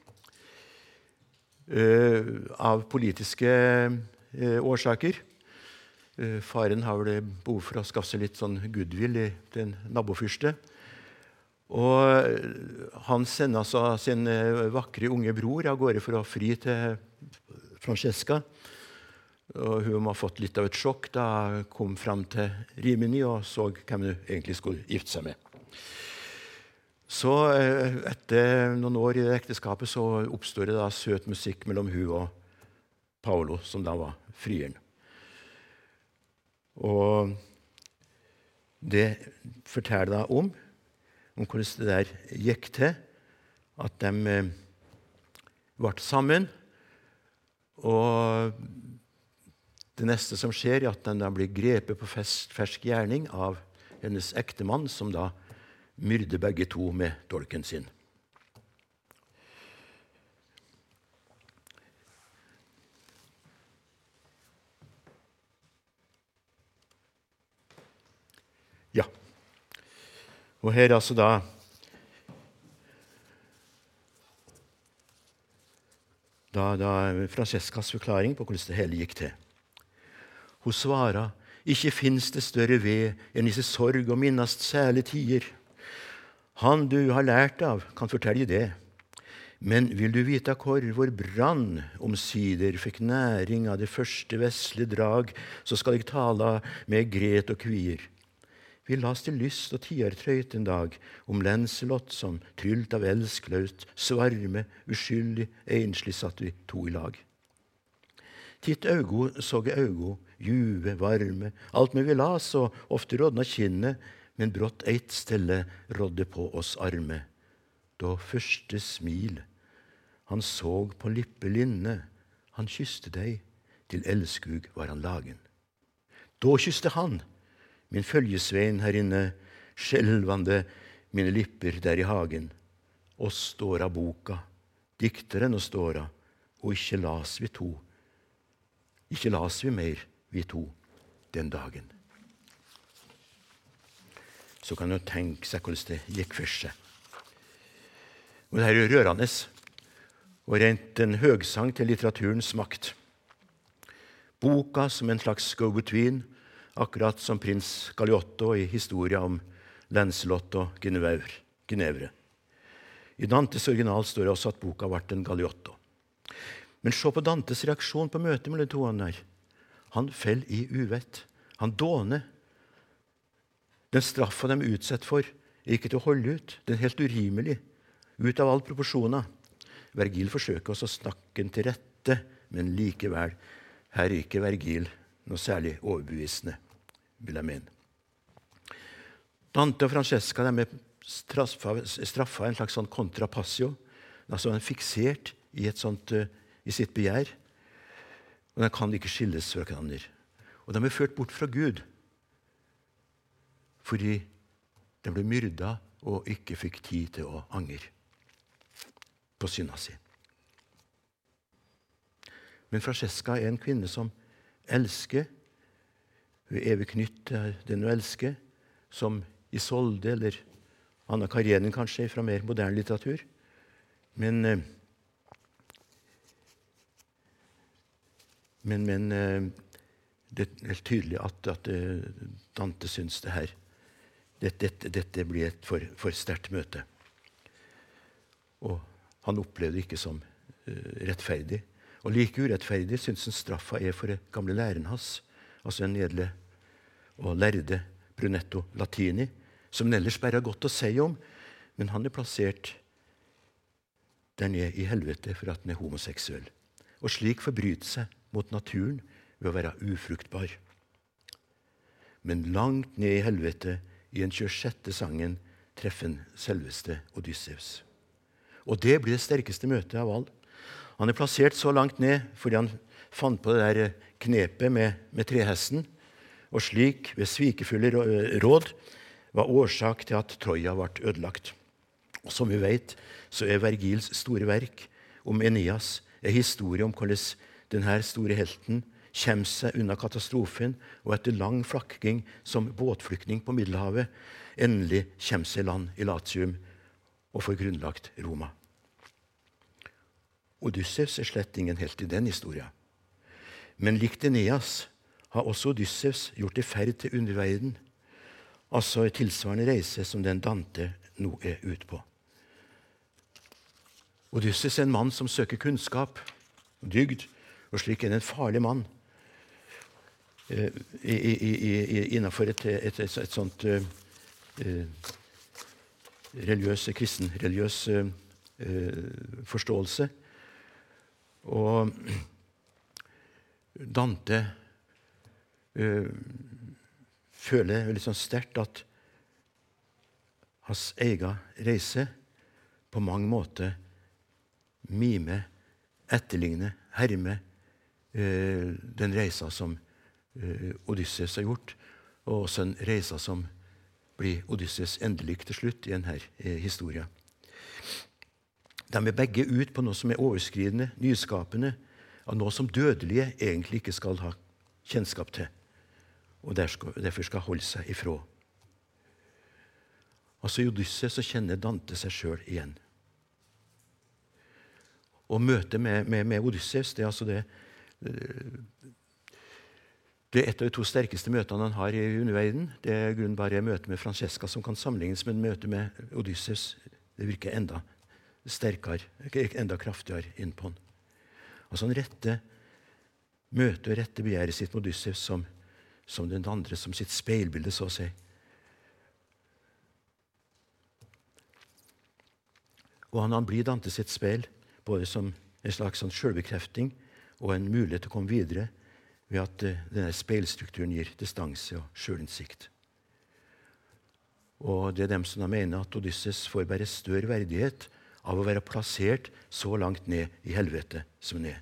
Uh, av politiske uh, årsaker. faren har vel behov for å skaffe seg litt sånn goodwill i en nabofyrste. Og han sender altså sin vakre unge bror av gårde for å fri til Francesca. Og hun må ha fått litt av et sjokk da hun kom fram til Rimini og så hvem hun egentlig skulle gifte seg med. Så eh, etter noen år i det ekteskapet så oppstår det da søt musikk mellom hun og Paolo, som da var frieren. Og det forteller da om, om hvordan det der gikk til. At de eh, ble sammen. Og det neste som skjer, er at de da blir grepet på fersk gjerning av hennes ektemann, som da myrder begge to med dolken sin. Ja. Og her altså da Da, da Francescas forklaring på hvordan det hele gikk til. Hun svara, ikke fins det større ved enn disse sorg og minnast særlig tider. Han du har lært av, kan fortelle det. Men vil du vite hvor vår brann omsider fikk næring av det første vesle drag, så skal jeg tala med gret og kvier. Vi las til lyst og tiartrøyt en dag om Lancelot som trylt av elsklaut, svarme, uskyldig, enslig satt vi to i lag. Titt augo såg augo, juve, varme, alt me vi las, og ofte rådna kinnet, men brått eit stelle rådde på oss arme. Da første smil han såg på lippelinne, han kyste deg, til elskug var han lagen. Da kyste han, min følgesvein her inne, skjelvande mine lipper der i hagen. Og står av boka, dikteren og ståra, og ikke las vi to. Ikke las vi mer vi to, den dagen. Så kan du tenke seg hvordan det gikk for seg. Og det her er rørende og rent en høgsang til litteraturens makt. Boka som en slags go-between, akkurat som prins Galiotto i historia om Lancelot og Ginevre. I Dantes original står det også at boka ble en Galiotto. Men se på Dantes reaksjon på møtet mellom to. her. Han faller i uvett. Han dåner. Den straffa de er utsatt for, er ikke til å holde ut. Den er helt urimelig. ut av alle proporsjoner. Vergil forsøker også å snakke den til rette, men likevel her er ikke Vergil noe særlig overbevisende, vil jeg mene. Dante og Francesca de er straffa, en slags sånn contrapasio. Altså en fiksert i, sånt, uh, i, sitt begjær. Og De kan ikke skilles fra hverandre. Og de er ført bort fra Gud fordi de ble myrda og ikke fikk tid til å angre på synda si. Men Francesca er en kvinne som elsker. Hun er evig knytt til den hun elsker, som Isolde eller Anna Karenin kanskje fra mer moderne litteratur. Men, eh, men, men eh, det er helt tydelig at, at eh, Dante syns det her dette, dette, dette blir et for, for sterkt møte. Og han opplevde det ikke som uh, rettferdig. Og like urettferdig syns han straffa er for den gamle læreren hans, altså en edle og lærde Brunetto Latini, som han ellers bare har godt å si om, men han er plassert der nede i helvete for at han er homoseksuell. Og slik forbryter seg mot naturen ved å være ufruktbar. Men langt ned i helvete, i den 26. sangen, treffer han selveste Odysseus. Og det blir det sterkeste møtet av alle. Han er plassert så langt ned fordi han fant på det der knepet med, med trehesten, og slik, ved svikefulle råd, var årsak til at Troja ble ødelagt. Og Som vi vet, så er Vergils store verk om Enias en historie om hvordan denne store helten kommer seg unna katastrofen og etter lang flakking som båtflyktning på Middelhavet endelig kommer seg i land i Latium og får grunnlagt Roma. Odysseus er slett ingen helt i den historien. Men likt Eneas har også Odysseus gjort i ferd til underverden, altså en tilsvarende reise som den Dante nå er ute på. Odysseus er en mann som søker kunnskap dygd, og slik er han en farlig mann eh, innenfor et, et, et, et sånt uh, religiøs, kristenreligiøs uh, forståelse. Og Dante uh, føler veldig sånn sterkt at hans egen reise på mange måter mimer, etterligner, hermer uh, den reisa som Odysseus har gjort, og også en reise som blir Odysseus endelig til slutt i denne historien. De er begge ut på noe som er overskridende, nyskapende, av noe som dødelige egentlig ikke skal ha kjennskap til, og derfor skal holde seg ifra. Altså I Odysseus kjenner Dante seg sjøl igjen. Og møtet med, med, med Odysseus det er altså det det er et av de to sterkeste møtene han har i underverden. Det er grunnen bare møtet med Francesca som kan sammenlignes med møtet med Odysseus. Det virker enda sterkere, enda kraftigere inn på han. Altså Han rette møtet og rette begjæret sitt med Odysseus som, som den andre, som sitt speilbilde, så å si. Og han, han blir Dante sitt speil, både som en slags sånn og en mulighet til å komme videre ved at uh, denne speilstrukturen gir distanse og sjølinnsikt. Og det er dem som da mener at Odysseus får bare større verdighet av å være plassert så langt ned i helvete som han er.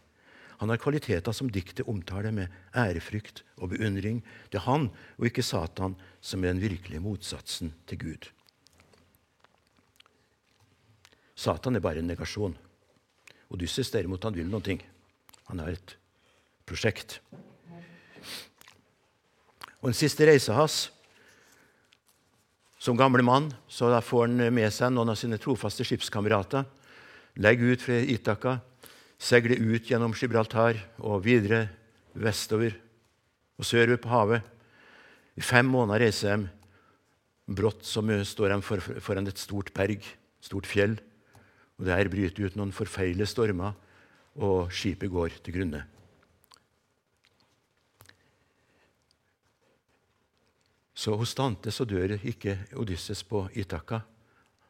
Han har kvaliteter som diktet omtaler med ærefrykt og beundring. Det er han og ikke Satan som er den virkelige motsatsen til Gud. Satan er bare en negasjon. Odysseus derimot, han vil ting. Han har et prosjekt. Og Den siste reisa hans som gamle mann så da får han med seg noen av sine trofaste skipskamerater. Legger ut fra Itaka, seiler ut gjennom Gibraltar og videre vestover og sørover på havet. I fem måneder reiser de. Brått så står de foran et stort berg, stort fjell. og Der bryter ut noen forfeilige stormer, og skipet går til grunne. Så hos Dante så dør ikke Odysseus på Itaka.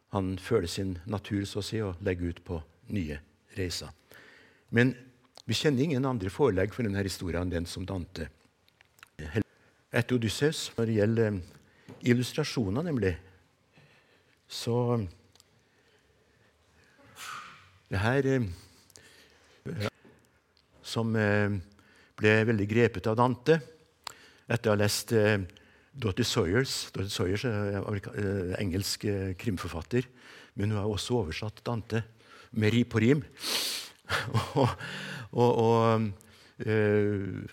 han føler sin natur så å si, og legger ut på nye reiser. Men vi kjenner ingen andre forelegg for denne historien enn den som Dante etter Odysseus. Når det gjelder eh, illustrasjoner, nemlig, så Det her eh, som eh, ble veldig grepet av Dante etter å ha lest Dottie Sawyers. Dottie Sawyers er engelsk krimforfatter, men hun har også oversatt Dante med ri på rim. og, og, og øh,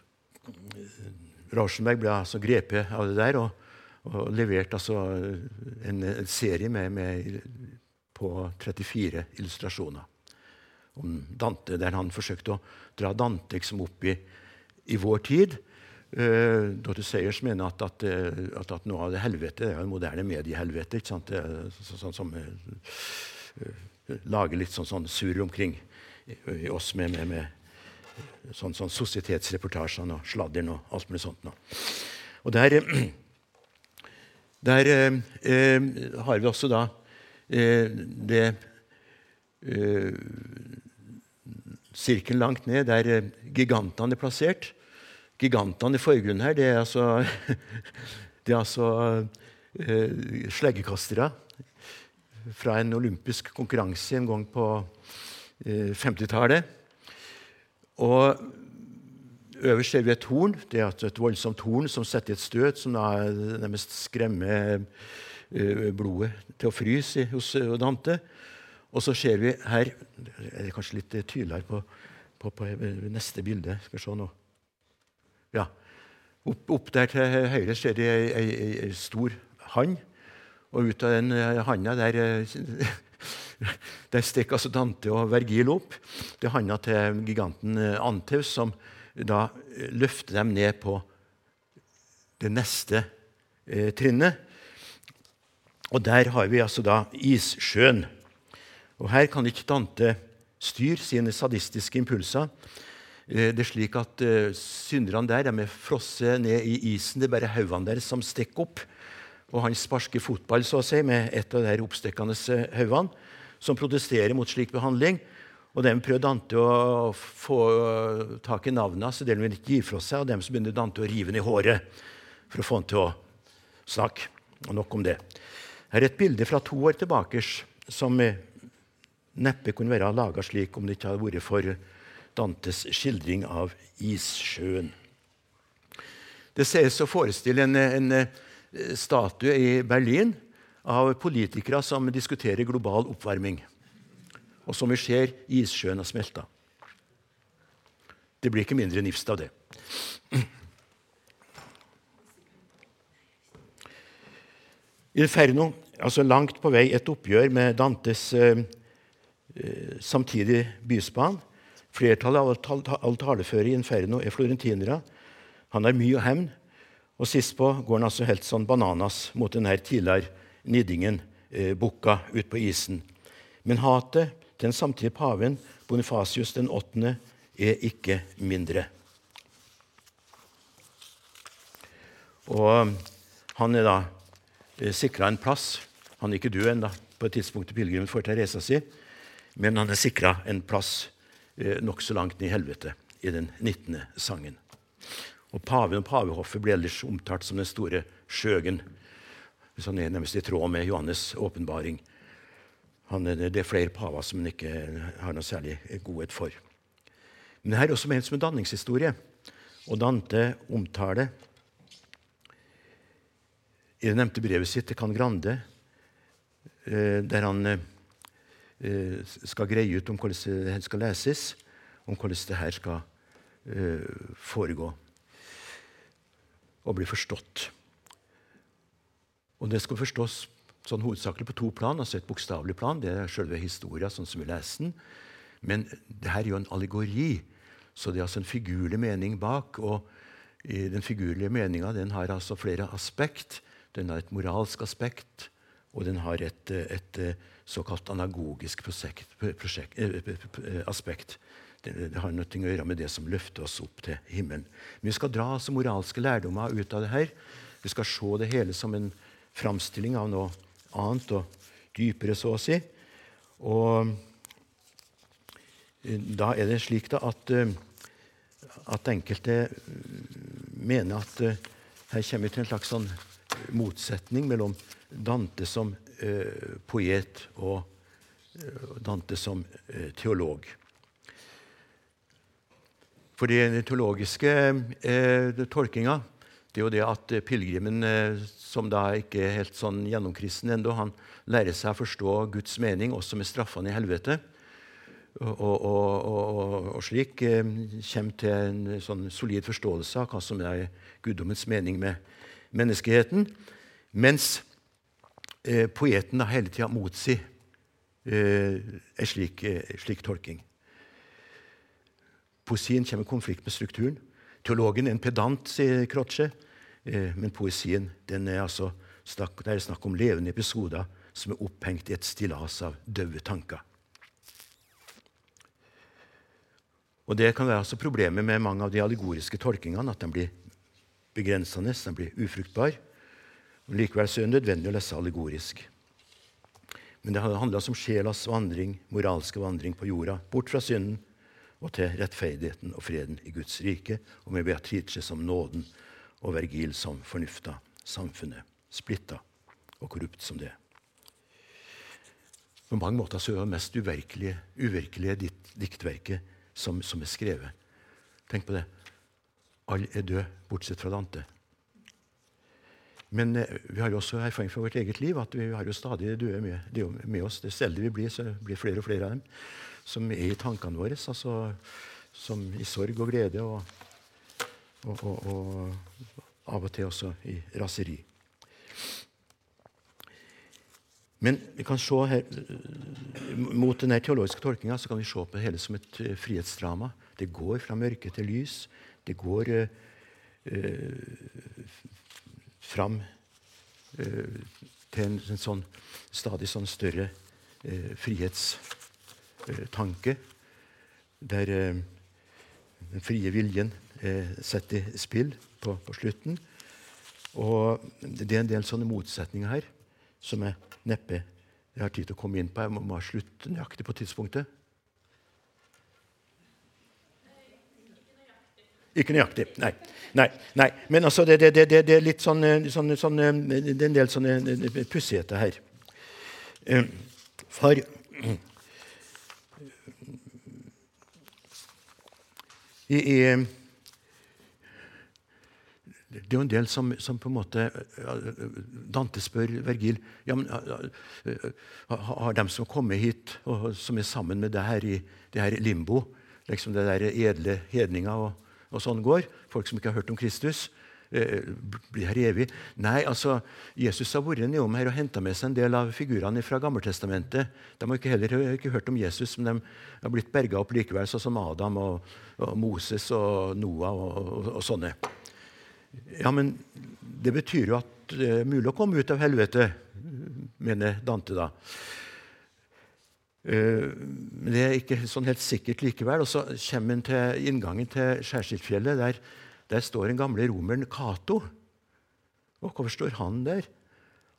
Rauschenberg ble altså grepet av det der og, og leverte altså en, en serie med, med, på 34 illustrasjoner om Dante, der han forsøkte å dra Dante liksom opp i, i vår tid. Uh, Dr. Sayers mener at, at, at, at, noe av det helvete det er jo moderne mediehelvete. ikke sant? Sånn så, som uh, lager litt sånn, sånn surr omkring i oss med, med, med sånn, sånn sosietetsreportasjene og sladderen og alt mulig sånt. Nå. Og der, der eh, eh, har vi også da eh, det eh, Sirkelen langt ned, der eh, gigantene er plassert. Gigantene i forgrunnen her, det er altså, det er altså eh, sleggekastere fra en olympisk konkurranse en gang på 50-tallet. Og Øverst ser vi et horn. Det er et voldsomt horn som setter et støt, som da nærmest skremmer eh, blodet til å fryse hos Dante. Og så ser vi her er kanskje litt tydeligere på, på, på neste bilde. Skal vi se nå. Ja. Opp, opp, der til høyre ser de ei, ei, ei stor hann. Og ut av den eh, handa der eh, Der stikker altså Dante og Vergil opp. Det er handa til giganten Antaus, Anteus som da eh, løfter dem ned på det neste eh, trinnet. Og der har vi altså da issjøen. Og her kan ikke Dante styre sine sadistiske impulser. Eh, det er slik at uh, Synderne der de er frosset ned i isen. Det er bare haugene der som stikker opp. Og han sparker fotball så å si, med et av de oppstikkende haugene som protesterer mot slik behandling. Og dem prøver Dante å få tak i navnet så det vil ikke gi fra seg. Og dem så begynner Dante å rive den i håret for å få han til å snakke. Og nok om det. Her er et bilde fra to år tilbake som neppe kunne være laga slik om det ikke hadde vært for Dantes skildring av issjøen. Det sies å forestille en, en statue i Berlin av politikere som diskuterer global oppvarming. Og som vi ser, issjøen har smelta. Det blir ikke mindre nifst av det. Inferno, altså langt på vei et oppgjør med Dantes eh, eh samtidig byspan. Flertallet av all taleføre i Inferno er florentinere. Han har mye å hevne. Og sist på går han altså helt sånn bananas mot den her tidligere niddingen eh, bukka ut på isen. Men hatet til den samtidige paven, Bonifasius den 8., er ikke mindre. Og han er da eh, sikra en plass. Han er ikke død ennå på et tidspunkt i pilegrimen for Teresa si, men han er sikra en plass eh, nokså langt ned i helvete i den 19. sangen. Og Paven og pavehoffet ble ellers omtalt som den store skjøgen han er nærmest i tråd med Johannes' åpenbaring. det er flere paver som han ikke har noe særlig godhet for. Men det her er også ment som en danningshistorie. Og Dante omtaler i det nevnte brevet sitt til Can Grande, eh, der han eh, skal greie ut om hvordan det skal leses, om hvordan det her skal eh, foregå og bli forstått. Og det skal forstås sånn hovedsakelig på to plan. altså Et bokstavelig plan, det er selve historia sånn som vi leser den. Men det her er jo en allegori, så det er altså en figurlig mening bak. og Den figurlige meninga har altså flere aspekt. Den har et moralsk aspekt, og den har et, et såkalt anagogisk prosjekt, prosjekt, eh, aspekt. Det, har noe å gjøre med det som løfter oss opp til himmelen. Men vi skal dra altså moralske lærdommer ut av det her. Vi skal se det hele som en framstilling av noe annet. Og dypere, så å si. Og da er det slik da at, at enkelte mener at her kommer vi til en slags sånn motsetning mellom Dante som eh, poet og eh, Dante som eh, teolog. For den teologiske eh, tolkinga det er jo det at pilegrimen, eh, som da ikke er helt sånn gjennomkristen ennå, han lærer seg å forstå Guds mening også med straffene i helvete. Og, og, og, og slik eh, kommer til en sånn solid forståelse av hva som er guddommens mening med menneskeheten. Mens eh, poeten da hele tida motsi eh, en slik, eh, slik, tolking. Poesien kommer i konflikt med strukturen. Teologen er en pedant, sier Croce. Eh, men poesien den er altså snakk, det er snakk om levende episoder som er opphengt i et stillas av døde tanker. Og Det kan være altså problemet med mange av de allegoriske tolkingene. At de blir begrensende, de blir ufruktbare. Likevel så er det nødvendig å lese allegorisk. Men det handler om sjelas vandring, moralske vandring på jorda, bort fra synden og til rettferdigheten og freden i Guds rike, og med Beatrice som nåden og Vergil som fornufta, samfunnet splitta og korrupt som det. På mange måter så er det mest uvirkelige, uvirkelige dikt, diktverket som, som, er skrevet. Tenk på det. Alle er døde, bortsett fra Dante. Men eh, vi har jo også erfaring fra vårt eget liv at vi har jo stadig døde med, med oss. Det er vi blir, så blir flere og flere av dem som er i tankene våre. Altså, som i sorg og glede, og, og, og, og, av og til også i raseri. Men vi kan se her, mot denne teologiske tolkninga kan vi se på det hele som et eh, frihetsdrama. Det går fra mørke til lys. Det går uh, fram uh, til en, sånn stadig sånn større uh, frihetstanke, der uh, den frie viljen er satt i spill på, på, slutten. Og Det er en del sånne motsetninger her som jeg neppe jeg har tid til å komme inn på. Jeg må, må slutte nøyaktig på tidspunktet. Ikke nøyaktig. Nei. nei, nei. Men altså, det, det, det, det, er litt sånn, eh, sånn, sånn, eh, Det er en del sånne eh, pussigheter her. For i, i, Det er jo en del som, som, på en måte Dante spør Vergil ja, men, har de som kommer hit, og som er sammen med det her i det her limbo, liksom det der edle hedninga og og sånn går. Folk som ikke har hørt om Kristus. Eh, blir her evig. Nei, altså, Jesus har vært nedom her og henta med seg en del av figurene fra Gammeltestamentet. De har ikke heller ikke hørt om Jesus, men de har blitt berga opp likevel, sånn som Adam og, og Moses og Noah og, og, og, sånne. Ja, men det betyr jo at det er mulig å komme ut av helvete, mener Dante da. Eh, men det er ikke sånn helt sikkert likevel. Og så kommer han til inngangen til Skjærsiltfjellet. Der, der står den gamle romeren Cato. Og hvorfor står han der?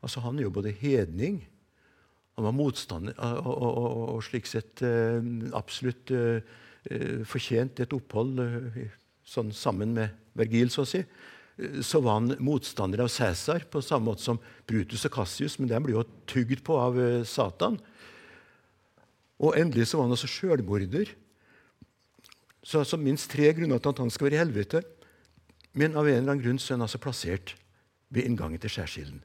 Altså, Han er jo både hedning Han var motstander og, og, og, og slik sett eh, absolutt uh, fortjent et opphold sånn sammen med Vergil, så å si. Så var han motstander av Cæsar på samme måte som Brutus og Cassius, men de blir jo tygd på av Satan. Og endelig så var han også sjølmorder. Så altså minst tre grunner til at han skal være i helvete. Men av en eller annen grunn så er han altså plassert ved inngangen til skjærsilden.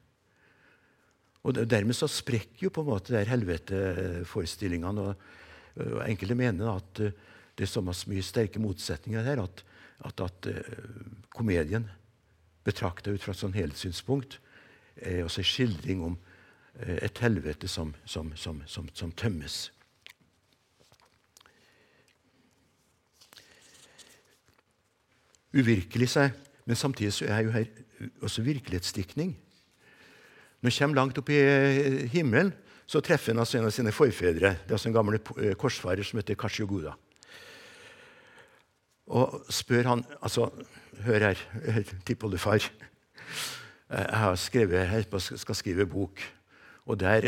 Og Dermed så sprekker jo på en måte der helveteforestillingene. Og, og enkelte mener at uh, det er så mye sterke motsetninger her at, at, at uh, komedien betrakta ut fra et sånn helhetssynspunkt er også en skildring om uh, et helvete som, som, som, som tømmes. Uvirkelig seg. Men samtidig så er jo her også virkelighetsdiktning. Når han kommer langt opp i eh, himmelen, så treffer han altså en av sine forfedre. Det er altså en gammel eh, korsfarer som heter Kashiyoguda. Og spør han altså, Hør her, tippoldefar. Jeg har skrevet, jeg skal skrive bok. Og der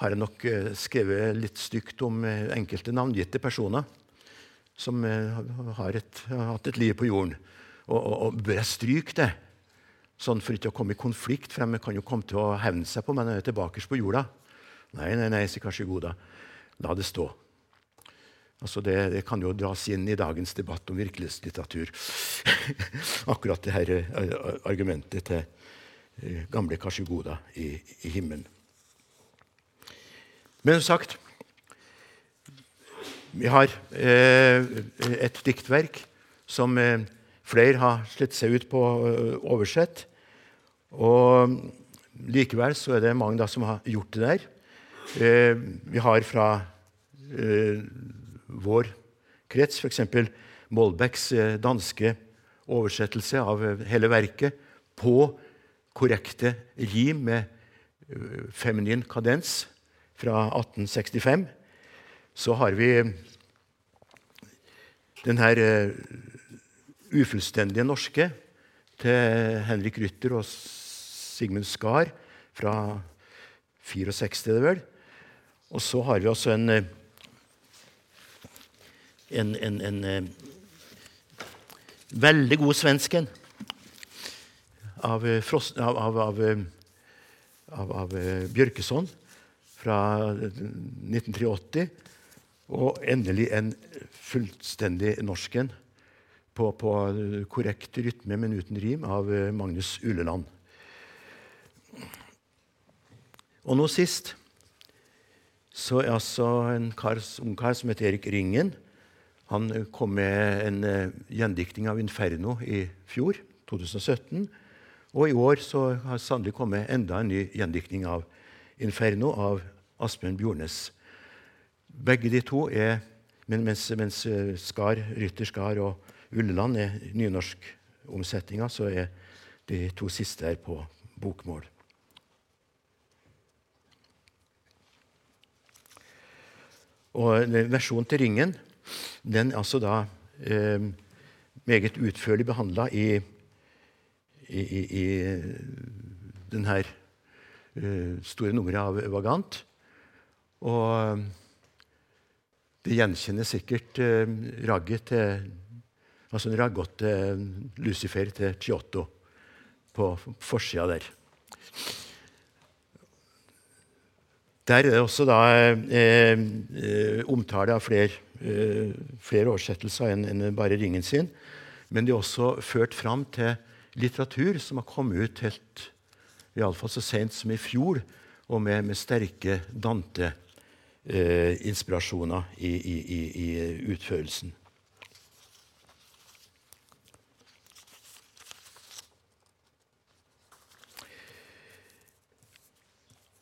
har jeg nok skrevet litt stygt om enkelte navngitte personer som har, et, hatt et liv på jorden. Og, og, og bør jeg stryke det? Sånn For ikke å komme i konflikt, for de kan jo komme til å hevne seg på meg når jeg er tilbake på jorda. Nei, nei, nei, sier kanskje Goda. La det stå. Altså det, det, kan jo dras inn i dagens debatt om virkelighetslitteratur. Akkurat det her eh, argumentet til eh, gamle Kashigoda i, i himmelen. Men som sagt Vi har eh, et diktverk som eh, flere har slitt seg ut på å eh, oversette. Og likevel så er det mange da, som har gjort det der. Vi har fra vår krets f.eks. Molbecks danske oversettelse av hele verket på korrekte rim med feminin kadens fra 1865. Så har vi den her ufullstendige norske til Henrik Rytter og Sigmund Skar fra 64, det vel. Og så har vi også en, en, en, en veldig god svensk en av, av, av, av, Bjørkeson fra 1983. Og endelig en fullstendig norsk en på, på korrekt rytme, men uten rim, av eh, Magnus Uleland. Og nå sist så er altså en kar, ungkar som heter Erik Ringen. Han kom med en gjendiktning av 'Inferno' i fjor, 2017. Og i år så har sannelig kommet enda en ny gjendiktning av 'Inferno' av Asbjørn Bjornes. Begge de to er mens, mens eh, Skar, Rytter Skar og Ulleland er nynorskomsetninga, så er de to siste her på bokmål. Og Versjonen til Ringen den er altså da eh, meget utførlig behandla i, i, i, i denne eh, store nummeret av Vagant. Og det gjenkjenner sikkert eh, ragget til Altså en jeg til Lucifer til Giotto på forsida der. Der er det også da, eh, eh, omtale av flere, eh, flere oversettelser enn en bare ringen sin. Men det er også ført fram til litteratur som har kommet ut helt iallfall så sent som i fjor, og med, med sterke Dante-inspirasjoner eh, i, i, i, i utførelsen.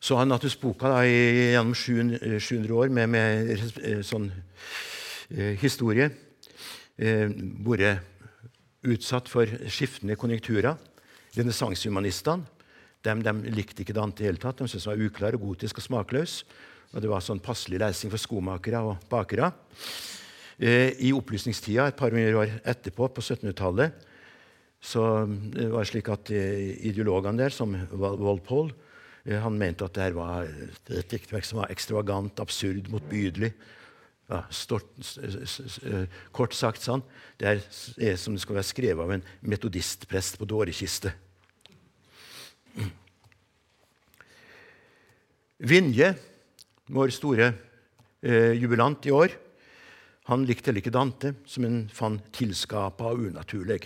Så har Natus Boka da, gjennom 700 eh, år med, med eh, sånn eh, historie eh, vært utsatt for skiftende konjunkturer. Renessansehumanistene de, likte ikke Dante i hele tatt. De syntes han var uklar, og gotisk og smakløs. Og det var sånn passelig lesing for skomakere og bakere. Eh, I opplysningstida, et par hundre år etterpå, på 1700-tallet, så det var det slik at eh, ideologene der, som Walpole, Eh, han mente at dette var et diktverk som var ekstravagant, absurd, motbydelig. Ja, stort, eh, kort sagt sånn, det er, er som det skal være skrevet av en metodistprest på dårekiste. Vinje, vår store eh, jubilant i år, han likte heller ikke Dante, som han fant tilskapa og unaturlig.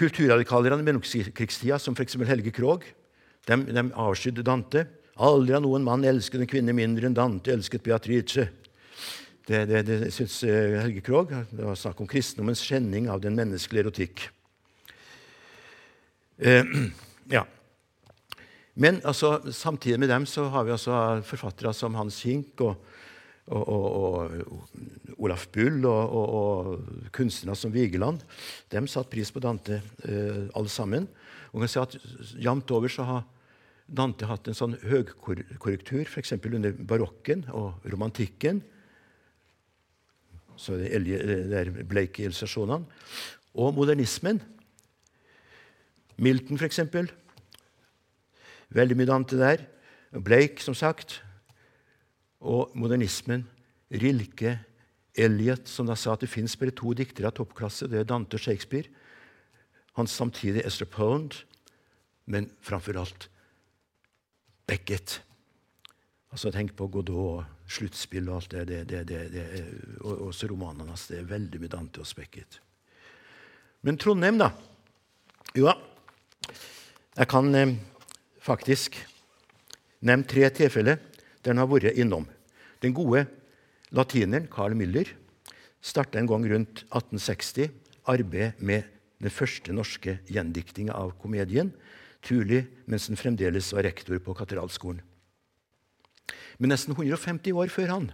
Kulturradikalerne i mellomkrigstida, som f.eks. Helge Krogh, de, de avskydde Dante. Aldri har noen mann elsket en kvinne mindre enn Dante elsket Beatrice. Det, det, det syns eh, Helge Krogh. Det var snakk om kristendommens skjenning av den menneskelige erotikk. Eh, ja. Men altså, samtidig med dem så har vi altså forfattere som Hans Kink og, og, og, og Olaf Bull og, kunstnere som Vigeland. De satte pris på Dante, eh, alle sammen. Og kan si at Jevnt over så har Dante hatt en sånn høgkorrektur, f.eks. under barokken og romantikken. Så det er Blake-illustrasjonene. Og modernismen. Milton, f.eks. Veldig mye Dante der. Blake, som sagt. Og modernismen. Rilke, Elliot, som da sa at det fins bare to diktere av toppklasse. Det er Dante og Shakespeare. Hans samtidig Esther Pound, men framfor alt Beckett. Altså Tenk på Godot og sluttspill og alt det, det, det, det, det og også romanene hans. Det er veldig mye Dante og Beckett. Men Trondheim, da? Jo da, jeg kan eh, faktisk nevnt tre tilfeller der han har vært innom. Den gode latineren Carl Müller starta en gang rundt 1860 arbeid med den første norske gjendiktinga av komedien, trolig mens han fremdeles var rektor på katedralskolen. Men nesten 150 år før han,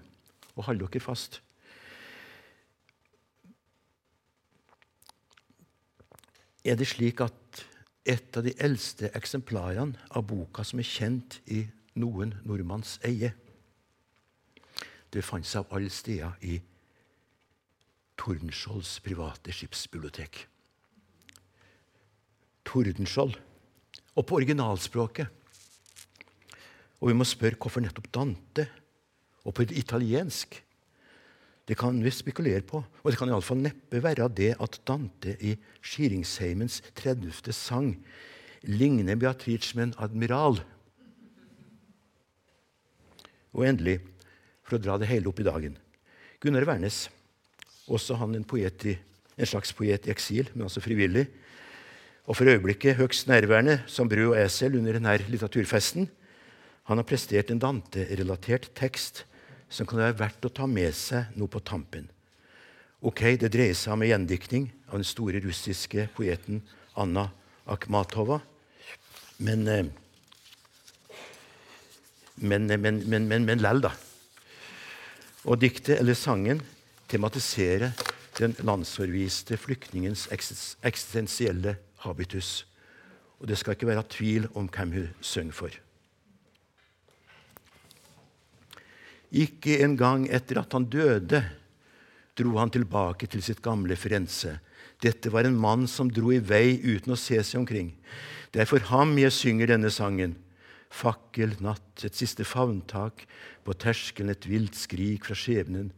og hold dere fast Er det slik at et av de eldste eksemplarene av boka som er kjent i noen nordmanns eie, det fant seg av alle steder i Tordenskiolds private skipsbibliotek. Tordenskiold. Og på originalspråket. Og vi må spørre hvorfor nettopp Dante? Og på italiensk? Det kan vi spekulere på. Og det kan iallfall neppe være det at Dante i Skiringsheimens 30. sang ligner Beatrice med en admiral. Og endelig for å dra det hele opp i dagen. Gunnar Wærnes, også han en, i, en, slags poet i eksil, men altså frivillig, og for øyeblikket høgst nærværende som brød og esel under denne litteraturfesten, han har prestert en Dante-relatert tekst som kan være verdt å ta med seg nå på tampen. Ok, Det dreier seg om en gjendiktning av den store russiske poeten Anna Akhmatova. Men eh, men, men, men, men, men lell, da. Og diktet eller sangen tematiserer den landsforviste flyktningens eksistensielle habitus. Og det skal ikke være tvil om hvem hun synger for. Ikke engang etter at han døde, dro han tilbake til sitt gamle Firenze. Dette var en mann som dro i vei uten å se seg omkring. Det er for ham jeg synger denne sangen fakkel, natt, et siste favntak, på terskelen et vilt skrik fra skjebnen.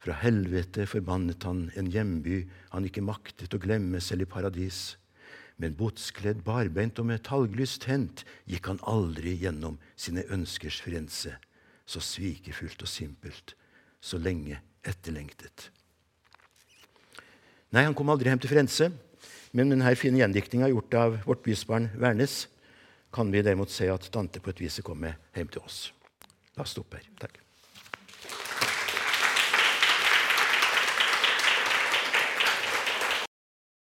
Fra helvete forbannet han en hjemby han ikke maktet å glemme selv i paradis. Men botskledd, barbeint og med talglys tent gikk han aldri gjennom sine ønskers frense, så svikefullt og simpelt, så lenge etterlengtet. Nei, han kom aldri hjem til Frense, men denne fine gjendiktninga gjort av vårt bysbarn Wærnes kan vi derimot se at Dante på et vis kommer hjem til oss. La oss stoppe her. Takk.